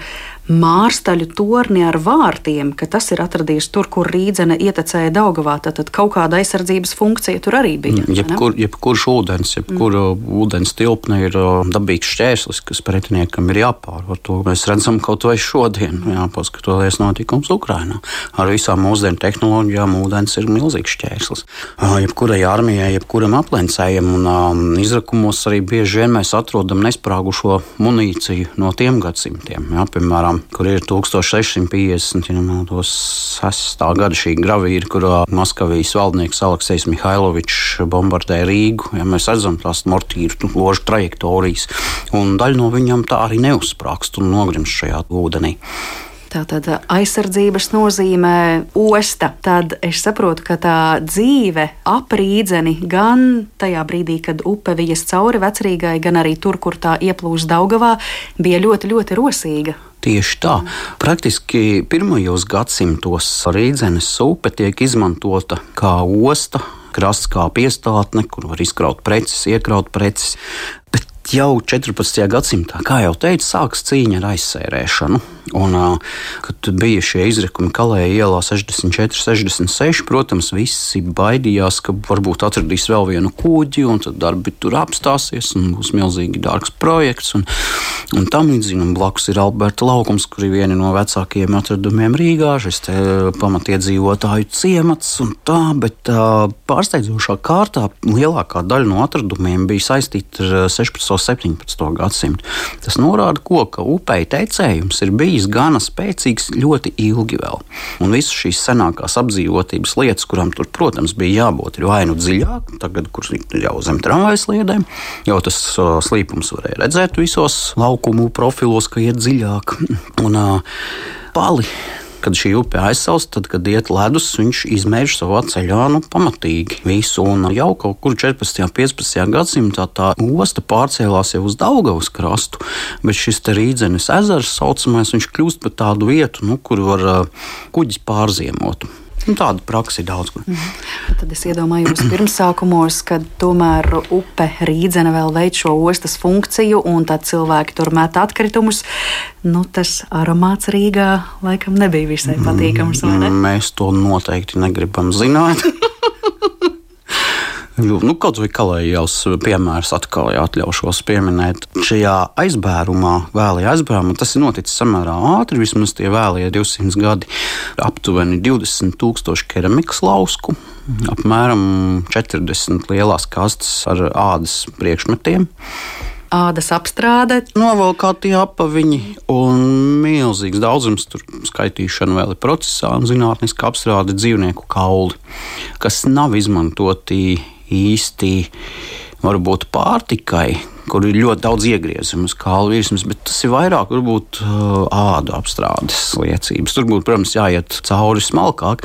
Speaker 2: mārstaļu torni ar vārtiem, ka tas ir atradies tur, kur rīdzene ietecēja Daugavā. Tad, kaut kāda aizsardzības funkcija tur arī bija.
Speaker 1: Jebkur, jebkurš ūdens, jebkura mm. ūdens tilpne ir dabīgs šķērslis, kas pretiniekam ir jāpārvar. To mēs redzam kaut vai šodien, jāpaskatoties notikums Ukrainā. Ar visām mūsdienu tehnoloģijām ūdens ir milzīgs šķērslis. Jebkurai armijai, jebkuram aplencējam un um, izrakumos arī bieži vien mēs atrodam nesprāgušo munīciju no tiem gadsimtiem. Jā, piemēram, vietām, kur ir 1650. Ja nemaldos, 6. gada šī gravīra, kurā Maskavijas valdnieks Aleksējs Mihailovičs bombardēja Rīgu. Ja mēs redzam tās mortīru ložu trajektorijas, un daļa no viņām tā arī neuzsprāgst un nogrimst šajā ūdenī.
Speaker 2: Tātad aizsardzības nozīmē osta. Tad es saprotu, ka tā dzīve ap rīdzeni gan tajā brīdī, kad upe vijas cauri vecrīgai, gan arī tur, kur tā ieplūst Daugavā, bija ļoti, ļoti rosīga.
Speaker 1: Tieši tā. Praktiski pirmajos gadsimtos Rīdzenes upe tiek izmantota kā osta, krasts kā piestātne, kur var izkraut preces, iekraut preces. Bet jau 14. gadsimtā, kā jau teicu, sākas cīņa ar aizsērēšanu. Un, kad bija šie izrakumi Kalēja ielā 64, 66, protams, visi baidījās, ka varbūt atradīs vēl vienu kuģi, un tad darbi tur apstāsies, un būs milzīgi dārgs projekts. Un, un tam līdzīgi, blakus ir Alberta laukums, kur ir viena no vecākajiem atradumiem Rīgā, šis pamatiedzīvotāju ciemats un tā, bet pārsteidzošā kārtā lielākā daļa no atradumiem bija saistīta ar 16. Un 17. gadsimtu. Tas norāda, ko, ka upei teicējums ir bijis gana spēcīgs ļoti ilgi vēl. Un visas šīs senākās apdzīvotības lietas, kurām tur, protams, bija jābūt, ir vai nu dziļāk, tagad, kur jau zem tramvajas sliedēm, jau tas uh, slīpums varēja redzēt visos laukumu profilos, ka iet dziļāk. Un, uh, Pali kad šī upe aizsals, tad, kad iet ledus, viņš izmērš savā ceļā nu, pamatīgi visu. Un jau kaut kur 14. un 15. gadsimtā tā osta pārcēlās jau uz Daugavas krastu, bet šis rīdzenes ezers saucamais, viņš kļūst par tādu vietu, nu, kur var kuģis pārziemot. Nu, tāda praksa ir daudz. Kur. Mm.
Speaker 2: Tad es iedomājos pirmsākumos, kad tomēr upe Rīdzene vēl veic šo ostas funkciju, un tad cilvēki tur met atkritumus. Nu, tas aromāts Rīgā laikam nebija visai patīkams. Ne?
Speaker 1: Mēs to noteikti negribam zināt. Nu, kaut vai kalējās piemērs atkal atļaušos pieminēt. Šajā aizbērumā, vēlajā aizbērumā, tas ir noticis samērā ātri, vismaz tie vēlie 200 gadi, aptuveni 20 tūkstoši keramikas lausku, apmēram 40 lielās kastes ar ādas priekšmetiem
Speaker 2: ādas apstrāde.
Speaker 1: Novalkāti apaviņi un milzīgs daudzums, tur skaitīšana vēl ir procesā, un zinātniska apstrāde dzīvnieku kauli, kas nav izmantoti īsti varbūt pārtikai, kur ir ļoti daudz iegriezumu uz kālu virsmas, bet tas ir vairāk varbūt ādu apstrādes liecības. Tur būtu, protams, jāiet cauri smalkāk,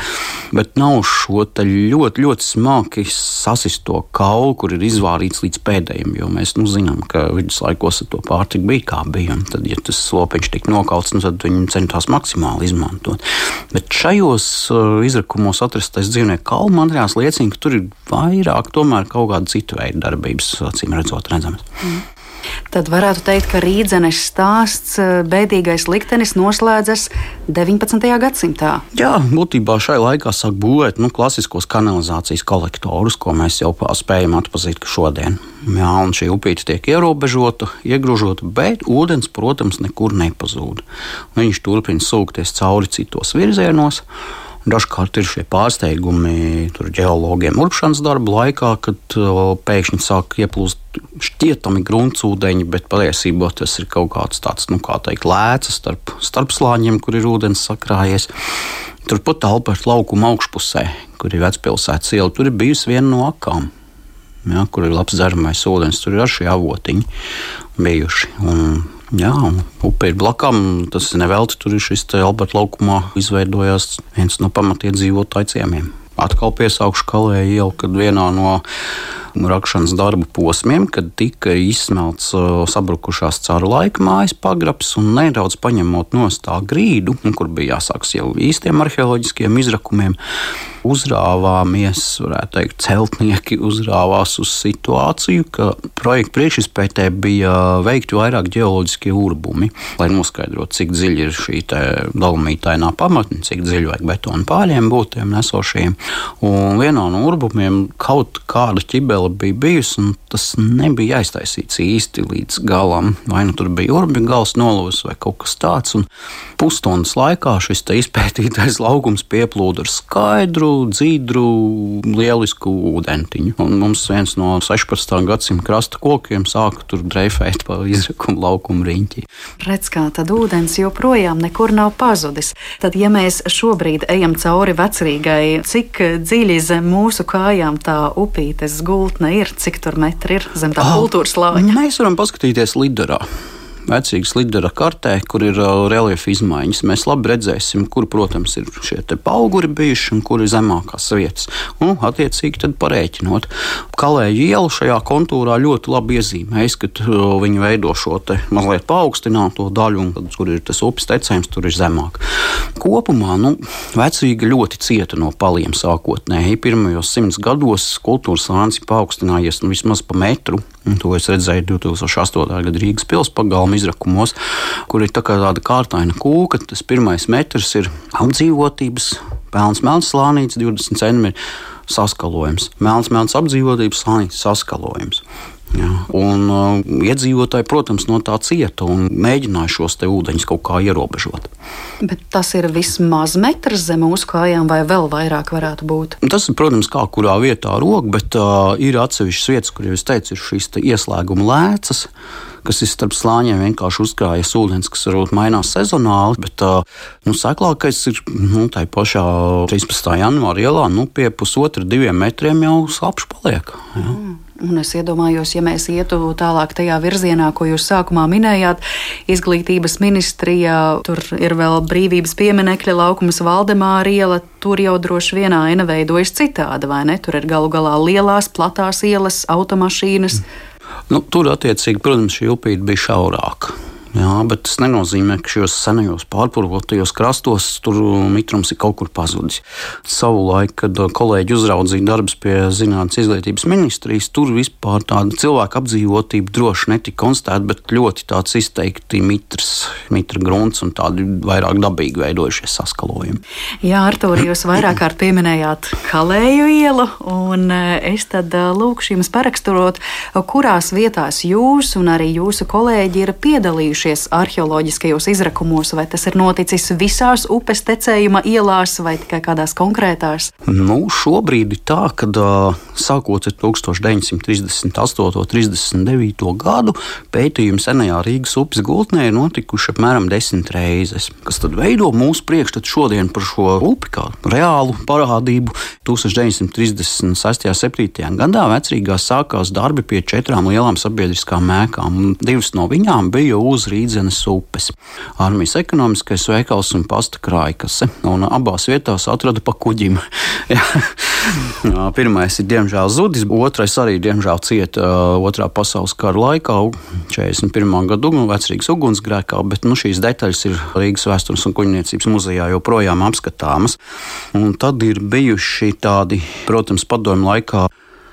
Speaker 1: bet nav šo ļoti, ļoti smagi sasisto kaulu, kur ir izvārīts līdz pēdējiem, jo mēs nu, zinām, ka viduslaikos ar to pārtiku bija kā bija. Tad, ja tas slopiņš tika nokauts, nu, tad viņi centās maksimāli izmantot. Bet šajos izrakumos atrastais dzīvnieku kaulu materiāls liecina, ka tur ir vairāk tomēr kaut kāda cita veida darbības, acīm redzot, redzamas.
Speaker 2: Tad varētu teikt, ka rīdzenes stāsts, eh, bēdīgais liktenis noslēdzas 19. gadsimtā.
Speaker 1: Jā, būtībā šai laikā sāk būvēt nu, klasiskos kanalizācijas kolektorus, ko mēs jau spējam atpazīt šodien. Jā, un šī upīte tiek ierobežota, iegrožota, bet ūdens, protams, nekur nepazūd. Viņš turpina sūkties cauri citos virzienos. Dažkārt ir šie pārsteigumi geologiem urpšanas darba laikā, kad pēkšņi sāk ieplūst šķietami gruntsūdeņi, bet patiesībā tas ir kaut kāds tāds, nu, kā teikt, lēcas starp, starp slāņiem, kur ir ūdens sakrājies. Turpat Alberta laukuma augšpusē, kur ir vecpilsētas iela, tur ir bijusi viena no akām. Ja, kur ir labs dzeramais ūdens, tur ir arī šie avotiņi bijuši. Un Jā, upe ir blakām. Tas nevelti. Tur ir šis Alberta laukumā izveidojās viens no pamatiedzīvotāju ciemiem. Atkal piesaukšu kalēju ielu, kad vienā no rakšanas darbu posmiem, kad tika izsmelts sabrukušās caru laika mājas pagrabs un nedaudz paņemot no tā grīdu, kur bija jāsāks jau īstiem arheoloģiskiem izrakumiem uzrāvāmies, varētu teikt, celtnieki uzrāvās uz situāciju, ka projekta priekšizpētē bija veikti vairāk geoloģiskie urbumi, lai noskaidrotu, cik dziļi ir šī dolomītainā pamatne, cik dziļi vajag betonu pāļiem būt tiem nesošiem. Un vienā no urbumiem kaut kāda ķibele bija bijusi, un tas nebija aiztaisīts īsti līdz galam. Vai nu tur bija urbi gals nolūzis vai kaut kas tāds, un pusstundas laikā šis izpētītais laukums pieplūda ar skaidru, dzīdru, lielisku ūdentiņu. Un mums viens no 16. gadsimta krasta kokiem sāka tur dreifēt pa izrakumu laukumu riņķi.
Speaker 2: Redz, kā tad ūdens joprojām nekur nav pazudis. Tad, ja mēs šobrīd ejam cauri vecrīgai, cik dziļi zem mūsu kājām tā upītes gultne ir, cik tur metri ir zem tā oh, kultūras lāņa?
Speaker 1: Mēs varam paskatīties lidarā vecīgas lidera kartē, kur ir uh, reliefa izmaiņas. Mēs labi redzēsim, kur, protams, ir šie auguri bijuši un kur ir zemākās vietas. Un, attiecīgi, tad parēķinot. Kalēju ielu šajā kontūrā ļoti labi iezīmējas, ka uh, viņi veido šo mazliet paaugstināto daļu, un tad, kur ir tas upes tecējums, tur ir zemāk. Kopumā nu, vecīga ļoti cieta no paliem sākotnēji. Pirmajos simts gados kultūras lānis ir paaugstinājies nu, vismaz pa metru. To es redzēju 2008. gada Rīgas pilsētas pagalma izrakumos, kur ir tā tāda kārtaina kūka. Tas pirmais metrs ir apdzīvotības, pelns melns slānīts, 20 centimetri saskalojums. Melns, melns apdzīvotības slānīts saskalojums. Ja, un uh, iedzīvotāji, protams, no tā cieta un mēģināja šos ūdeņus kaut kā ierobežot.
Speaker 2: Bet tas ir vismaz metrs zem mūsu kājām, vai vēl vairāk varētu būt?
Speaker 1: Tas ir, protams, kā kurā vietā rok, bet uh, ir atsevišķas vietas, kur jau es teicu, ir šīs ieslēguma lēcas kas ir starp slāņiem, vienkārši uzkrājas ūdens, kas varbūt mainās sezonāli. Bet uh, nu, seklākais ir nu, tā pašā 13. janvāra ielā, nu, pie pusotra, diviem metriem jau slapjš paliek. Ja. Mm.
Speaker 2: Un es iedomājos, ja mēs ietu tālāk tajā virzienā, ko jūs sākumā minējāt, izglītības ministrijā, tur ir vēl brīvības pieminekļa laukums Valdemāra iela, tur jau droši vien aina veidojas citāda, vai ne? Tur ir galu galā lielās, platās ielas, automašīnas. Mm.
Speaker 1: Nu, tur, attiecīgi, protams, šī upīte bija šaurāka. Jā, bet tas nenozīmē, ka šajos senajos pārpurvotajos krastos tur mitrums ir kaut kur pazudis. Savulaik, kad kolēģi uzraudzīja darbus pie zinātnes izglītības ministrijas, tur vispār tāda cilvēka apdzīvotība droši netika konstatēta, bet ļoti tāds izteikti mitrs, mitra grunts un tādi vairāk dabīgi veidojušies saskalojumi.
Speaker 2: Jā, Artur, jūs vairāk kārt pieminējāt Kalēju ielu, un e, es tad e, lūkšu jums paraksturot, kurās vietās jūs un arī jūsu kolēģi ir piedalījušies piedalījušies arheoloģiskajos izrakumos, vai tas ir noticis visās upes tecējuma ielās vai tikai kādās konkrētās?
Speaker 1: Nu, šobrīd ir tā, ka sākot ar 1938. un 39. gadu pētījumi senajā Rīgas upes gultnē ir notikuši apmēram desmit reizes, kas tad veido mūsu priekšstatu šodien par šo upi kā reālu parādību. 1936. un 1937. gadā vecrīgā sākās darbi pie četrām lielām sabiedriskām mēkām, un divas no viņām bija uz Rīdzenes upes. Armijas ekonomiskais veikals un pasta krājkase, un abās vietās atrada pa kuģim. Pirmais ir diemžēl zudis, otrais arī diemžēl cieta otrā pasaules kara laikā, 41. gada vecrīgas ugunsgrēkā, bet nu, šīs detaļas ir Rīgas vēstures un kuģniecības muzejā joprojām apskatāmas. Un tad ir bijuši tādi, protams, padomju laikā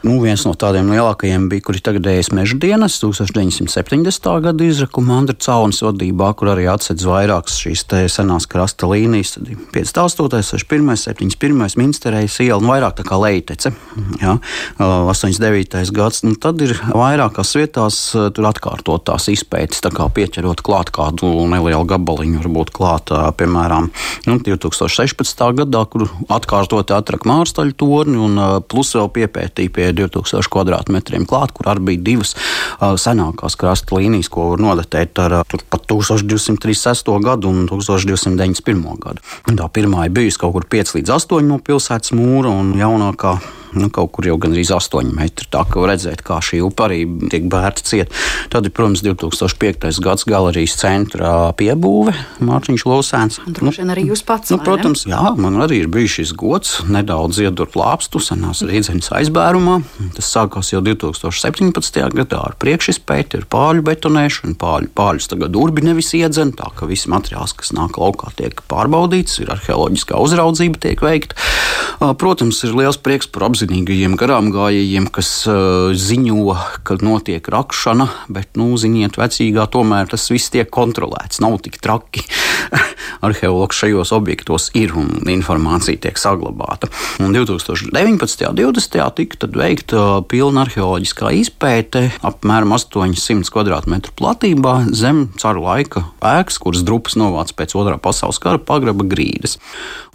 Speaker 1: Nu, viens no tādiem lielākajiem bija, kuri tagadējas meža dienas, 1970. gada izrakuma Andra Caunas vadībā, kur arī atsedz vairākas šīs senās krasta līnijas. Tad 58, 61, 71, Minsterējas iela un vairāk tā kā leitece. Ja? 89. gads, nu, tad ir vairākās vietās tur atkārtot tās izpētes, tā kā pieķerot klāt kādu nelielu gabaliņu, varbūt klāt, piemēram, nu, 2016. gadā, kur atkārtot atraka Mārstaļu torni un plus vēl piepētīja pie 2000 km2 klāt, kur arī bija divas uh, senākās krasta līnijas, ko var nodatēt ar uh, pat 1236. gadu un 1291. gadu. Tā pirmā ir bijusi kaut kur 5 līdz 8 no pilsētas mūra un jaunākā nu, kaut kur jau gandrīz 8 metri. Tā kā redzēt, kā šī upe arī tiek bērta ciet. Tad protams, 2005. gads galerijas centra piebūve Mārciņš Lūsēns.
Speaker 2: Droši vien arī jūs pats.
Speaker 1: Nu, protams, jā, man arī ir bijis šis gods nedaudz iedurt lāpstu senās rīdzenes aizbērumā. Tas sākās jau 2017. gadā ar priekšizpēti, ar pāļu betonēšanu. Pāļu, pāļus tagad urbi nevis iedzen, tā ka visi materiāls, kas nāk laukā, tiek pārbaudīts, ir arheoloģiskā uzraudzība tiek veikta. Protams, ir liels prieks par apzinīgajiem garām gājējiem, kas ziņo, ka notiek rakšana, bet, nu, ziniet, vecīgā tomēr tas viss tiek kontrolēts. Nav tik traki. Arheologs šajos objektos ir un informācija tiek saglabāta. Un 2019. un 2020. tika veikta pilna arheoloģiskā izpēte apmēram 800 km2 platībā zem caru laika ēkas, kuras drupas novāca pēc otrā pasaules kara pagraba grīdas.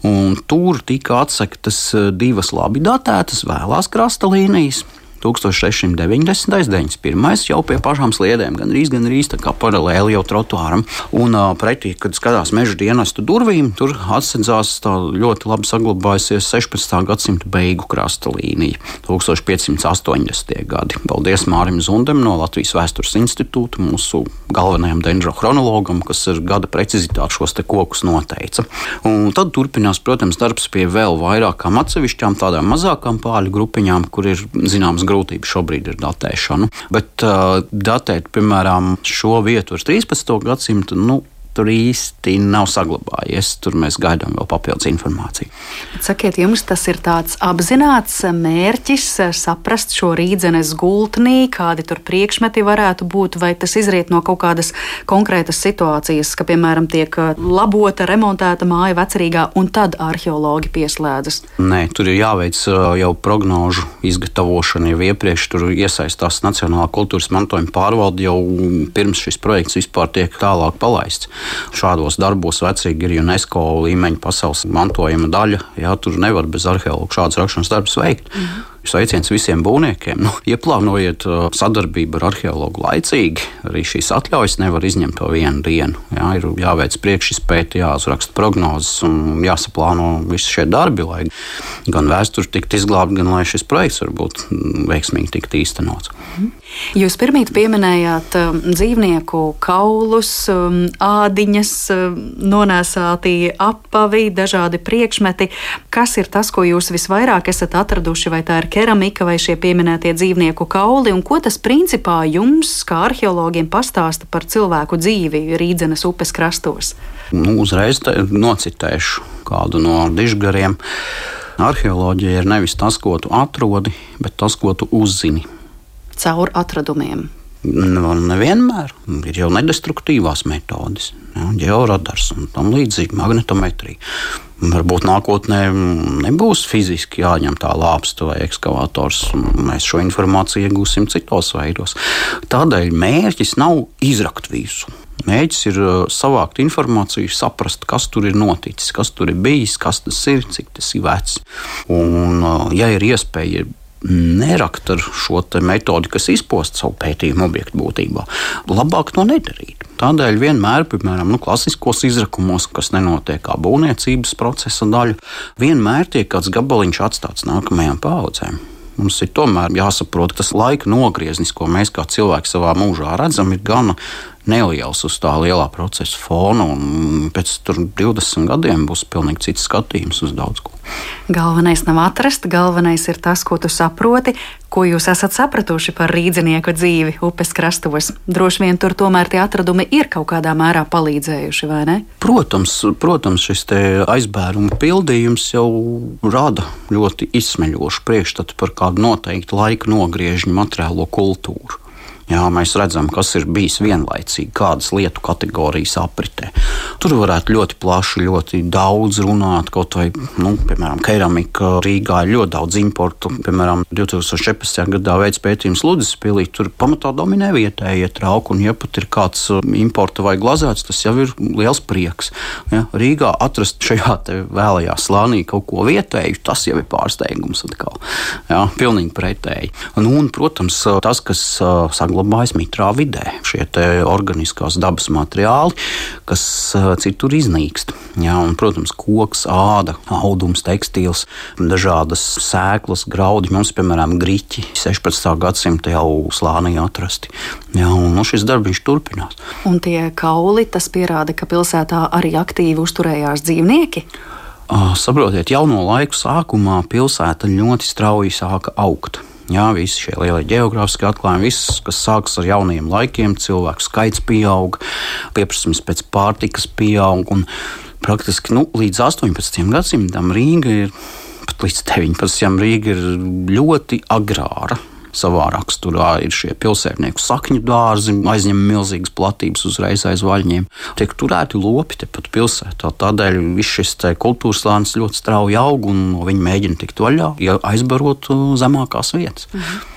Speaker 1: Un tur tika atsektas divas labi datētas vēlās krasta līnijas. 1690. 91. jau pie pašām sliedēm, gan arī gan arī paralēli jau trotuāram. Un pretī, kad skatās meža dienestu durvīm, tur atsedzās tā ļoti labi saglabājusies 16. gadsimta beigu krasta līnija, 1580. gadi. Paldies Mārim Zundam no Latvijas Vēstures institūta, mūsu galvenajam dendrochronologam, kas ar gada precizitāti šos kokus noteica. Un tad turpinās, protams, darbs pie vēl vairākām atsevišķām tādām mazākām pāļu grupiņām, kur ir zināms grūtības šobrīd ar datēšanu. Bet uh, datēt, piemēram, šo vietu ar 13. gadsimtu. Nu, tur īsti nav saglabājies. Tur mēs gaidām vēl papildus informāciju.
Speaker 2: Sakiet, jums tas ir tāds apzināts mērķis saprast šo rīdzenes gultnī, kādi tur priekšmeti varētu būt, vai tas izriet no kaut kādas konkrētas situācijas, ka, piemēram, tiek labota, remontēta māja vecerīgā, un tad arheologi pieslēdzas?
Speaker 1: Nē, tur ir jāveic jau prognožu izgatavošana jau iepriekš. Tur iesaistās Nacionālā kultūras mantojuma pārvalde jau pirms šis projekts vispār tiek tālāk palaists. Šādos darbos vecīgi ir UNESCO līmeņa pasaules mantojuma daļa. Jā, tur nevar bez arheologa šādas rakšanas darbus veikt. Mm -hmm. Sveiciens visiem būvniekiem. Nu, ieplānojiet uh, sadarbību ar arheologu laicīgi. Arī šīs atļaujas nevar izņemt to vienu dienu. Jā, ir jāveic priekšizpēta, jāuzraksta prognozes un jāsaplāno visi šie darbi, lai gan vēsture tiktu izglābta, gan lai šis projekts varbūt veiksmīgi tiktu īstenots.
Speaker 2: Jūs pirmīt pieminējāt um, dzīvnieku kaulus, um, ādiņas, um, nonēsāti apavi, dažādi priekšmeti. Kas ir tas, ko jūs visvairāk esat atraduši, vai tā ir keramika vai šie pieminētie dzīvnieku kauli, un ko tas principā jums, kā arheologiem, pastāsta par cilvēku dzīvi Rīdzenes upes krastos?
Speaker 1: Nu, uzreiz nocitēšu kādu no dižgariem. Arheoloģija ir nevis tas, ko tu atrodi, bet tas, ko tu uzzini.
Speaker 2: Caur atradumiem.
Speaker 1: Nu, nevienmēr ir jau nedestruktīvās metodes, ja, georadars un tam līdzīgi magnetometrija. Varbūt nākotnē nebūs fiziski jāņem tā lāpsta vai ekskavators, mēs šo informāciju iegūsim citos veidos. Tādēļ mērķis nav izrakt visu. Mēģis ir uh, savākt informāciju, saprast, kas tur ir noticis, kas tur ir bijis, kas tas ir, cik tas ir vecs. Un, uh, ja ir iespēja nerakt ar šo metodi, kas izpost savu pētījumu objektu būtībā. Labāk to nedarīt. Tādēļ vienmēr, piemēram, nu, klasiskos izrakumos, kas nenotiek kā būvniecības procesa daļa, vienmēr tiek kāds gabaliņš atstāts nākamajām paudzēm. Mums ir tomēr jāsaprot, ka tas laika nogrieznis, ko mēs kā cilvēki savā mūžā redzam, ir gana neliels uz tā lielā procesa fona, pēc 20 gadiem būs pilnīgi cits skatījums uz daudz ko.
Speaker 2: Galvenais nav atrast, galvenais ir tas, ko tu saproti, ko jūs esat sapratuši par rīdzinieku dzīvi upes krastos. Droši vien tur tomēr tie atradumi ir kaut kādā mērā palīdzējuši, vai ne?
Speaker 1: Protams, protams šis aizbēruma pildījums jau rada ļoti izsmeļošu priekšstatu par kādu noteiktu laika nogriežņu materiālo kultūru. Jā, mēs redzam, kas ir bijis vienlaicīgi, kādas lietu kategorijas apritē. Tur varētu ļoti plaši, ļoti daudz runāt. Kaut vai, nu, piemēram, keramika Rīgā ir ļoti daudz importu. Piemēram, 2014. gadā veids pētījums Ludus pilī. Tur pamatā dominē vietējie trauki, un ja pat ir kāds uh, importa vai glazēts, tas jau ir liels prieks. Ja? Rīgā atrast šajā vēlajā slānī kaut ko vietēju, tas jau ir pārsteigums atkal. Ja? Pilnīgi pretēji. Nu, un, protams, tas, kas uh, saglabājas mitrā vidē. Šie organiskās dabas materiāli, kas uh, citur iznīkst. Jā, un, protams, koks, āda, audums, tekstils, dažādas sēklas, graudi. Mums, piemēram, grīķi 16. gadsimta jau slānī atrasti. Jā, un nu, šis darbs turpinās.
Speaker 2: Un tie kauli, tas pierāda, ka pilsētā arī aktīvi uzturējās dzīvnieki.
Speaker 1: Saprotiet, jau no laiku sākumā pilsēta ļoti strauji sāka augt. Jā, visi šie lielie geogrāfiskie atklājumi, viss, kas sākas ar jauniem laikiem, cilvēku skaits pieaug, pieprasījums pēc pārtikas pieaug. Praktiski nu, līdz 18. gadsimtam Rīga ir pat līdz 19. Rīga ir ļoti agrāra savā raksturā ir šie pilsētnieku sakņu dārzi, aizņem milzīgas platības uzreiz aiz vaļņiem. Tiek turēti lopi tepat pilsētā. Tādēļ viss šis kultūras slānis ļoti strauji aug un viņi mēģina tikt vaļā, ja aizbarot uh, zemākās vietas. Mhm.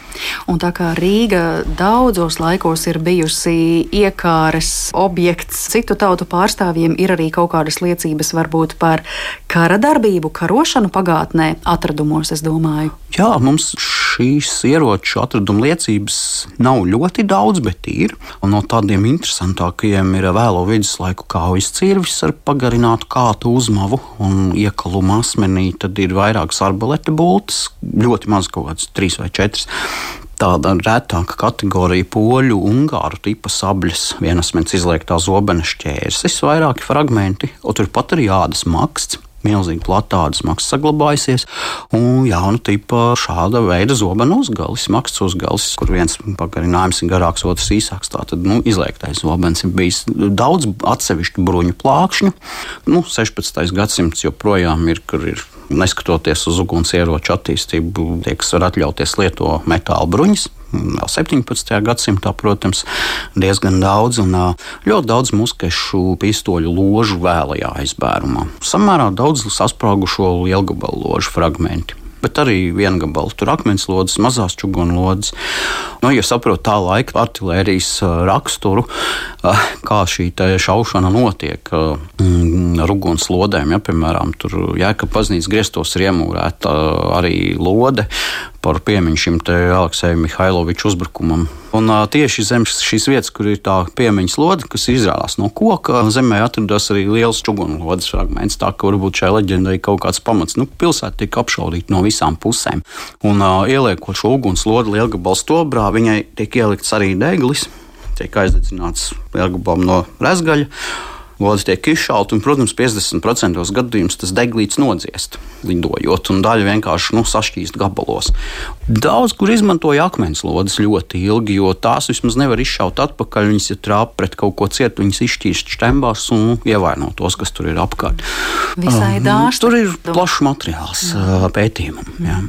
Speaker 2: Un tā kā Rīga daudzos laikos ir bijusi iekāres objekts, citu tautu pārstāvjiem ir arī kaut kādas liecības varbūt par kara darbību, karošanu pagātnē, atradumos, es domāju.
Speaker 1: Jā, mums šīs ieroču atraduma liecības nav ļoti daudz, bet ir. Un no tādiem interesantākajiem ir vēlo viduslaiku kaujas cirvis ar pagarinātu kātu uzmavu un iekalumu asmenī. Tad ir vairākas arbaleta bultas, ļoti maz kaut kādas trīs vai četras tāda retāka kategorija poļu, ungāru tipa sabļas, vienasmens izliektā zobena šķērses, vairāki fragmenti, un turpat arī ādas maksts milzīgi platādas maksas saglabājusies. Un jauna tipa šāda veida zobena uzgalis, maksas uzgalis, kur viens pagarinājums ir garāks, otrs īsāks. Tātad nu, izliektais zobens ir bijis daudz atsevišķu bruņu plākšņu. Nu, 16. gadsimts joprojām ir, kur ir. Neskatoties uz ugunsieroču attīstību, tie, kas var atļauties lietot metāla bruņas, vēl 17. gadsimtā, protams, diezgan daudz, un ļoti daudz muskešu pistoļu ložu vēlajā aizbērumā. Samērā daudz sasprāgušo lielgabalu ložu fragmentu bet arī viengabali. Tur akmens lodes, mazās čugunu lodes. Nu, ja saprotat tā laika artērijas raksturu, kā šī šaušana notiek mm, ar uguns lodēm, ja, piemēram, jēga paznīcas griestos ir iemūrēta arī lode par piemiņu šim Aleksējam Mihailoviču uzbrukumam. Un uh, tieši zem šīs vietas, kur ir tā piemiņas lode, kas izrādās no koka, zemē atradās arī liels čugunu lodes fragments. Tā ka varbūt šai leģendai ir kaut kāds pamats. Nu, pilsēta tika apšaudīta no visām pusēm. Un uh, ieliekot šo uguns lodi lielgabalu stobrā, viņai tiek ielikts arī deglis, tiek aizdedzināts lielgabalam no rezgaļa Lodzi tiek izšauta, un, protams, 50% gadījumos tas deglīts nodziest, lidojot, un daļa vienkārši nu, sašķīst gabalos. Daudz kur izmantoja akmens lodes ļoti ilgi, jo tās vismaz nevar izšaut atpakaļ. Viņas ir trāpītas pret kaut ko cietu, viņas izšķīst stembās un ievaino tos, kas tur ir apkārt.
Speaker 2: Visai um, dārsti.
Speaker 1: Tur ir plašs materiāls uh, pētījumam. Jā.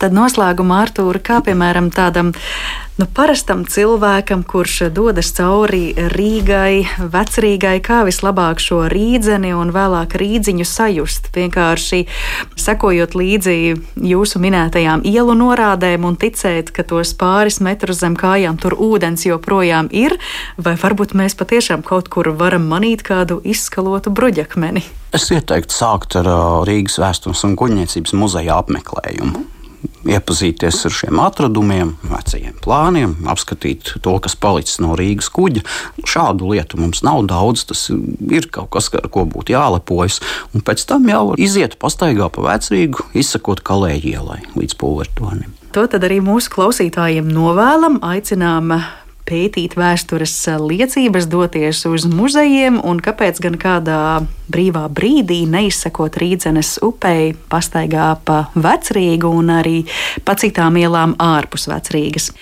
Speaker 2: Tad noslēgumā Artūra, kā piemēram tādam nu, parastam cilvēkam, kurš dodas cauri Rīgai, vecrīgai, kā vislabāk šo rīdzeni un vēlāk rīdziņu sajust. Vienkārši sekojot līdzi jūsu minētajām ielu norādēm un ticēt, ka tos pāris metrus zem kājām tur ūdens joprojām ir, vai varbūt mēs patiešām kaut kur varam manīt kādu izskalotu bruģakmeni.
Speaker 1: Es ieteiktu sākt ar Rīgas vēstures un kuģniecības muzeja apmeklējumu iepazīties ar šiem atradumiem, vecajiem plāniem, apskatīt to, kas palicis no Rīgas kuģa. Šādu lietu mums nav daudz, tas ir kaut kas, ar ko būtu jālepojas. Un pēc tam jau iziet pastaigā pa vecrīgu, izsakot kalēju ielai līdz pulvertonim.
Speaker 2: To tad arī mūsu klausītājiem novēlam, aicinām pētīt vēstures liecības, doties uz muzejiem, un kāpēc gan kādā brīvā brīdī neizsekot Rīdzenes upei, pastaigā pa vecrīgu un arī pa citām ielām ārpus vecrīgas.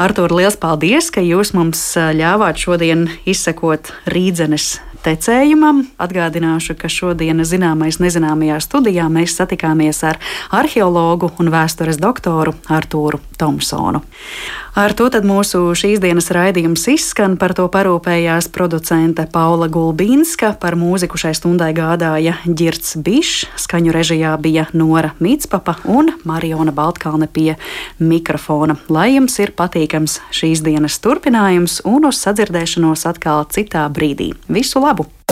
Speaker 2: Artur, liels paldies, ka jūs mums ļāvāt šodien izsekot Rīdzenes tecējumam. Atgādināšu, ka šodien zināmais nezināmajā studijā mēs satikāmies ar arheologu un vēstures doktoru Artūru Tomsonu. Ar to mūsu šīs dienas raidījums izskan. Par to parūpējās producente Paula Gulbīnska, par mūziku šai stundai gādāja Girts Bišs, skaņu režijā bija Nora Mitspapa un Mariona Baltkalne pie mikrofona. Lai jums ir patīkams šīs dienas turpinājums un uz sadzirdēšanos atkal citā brīdī. Visu labu!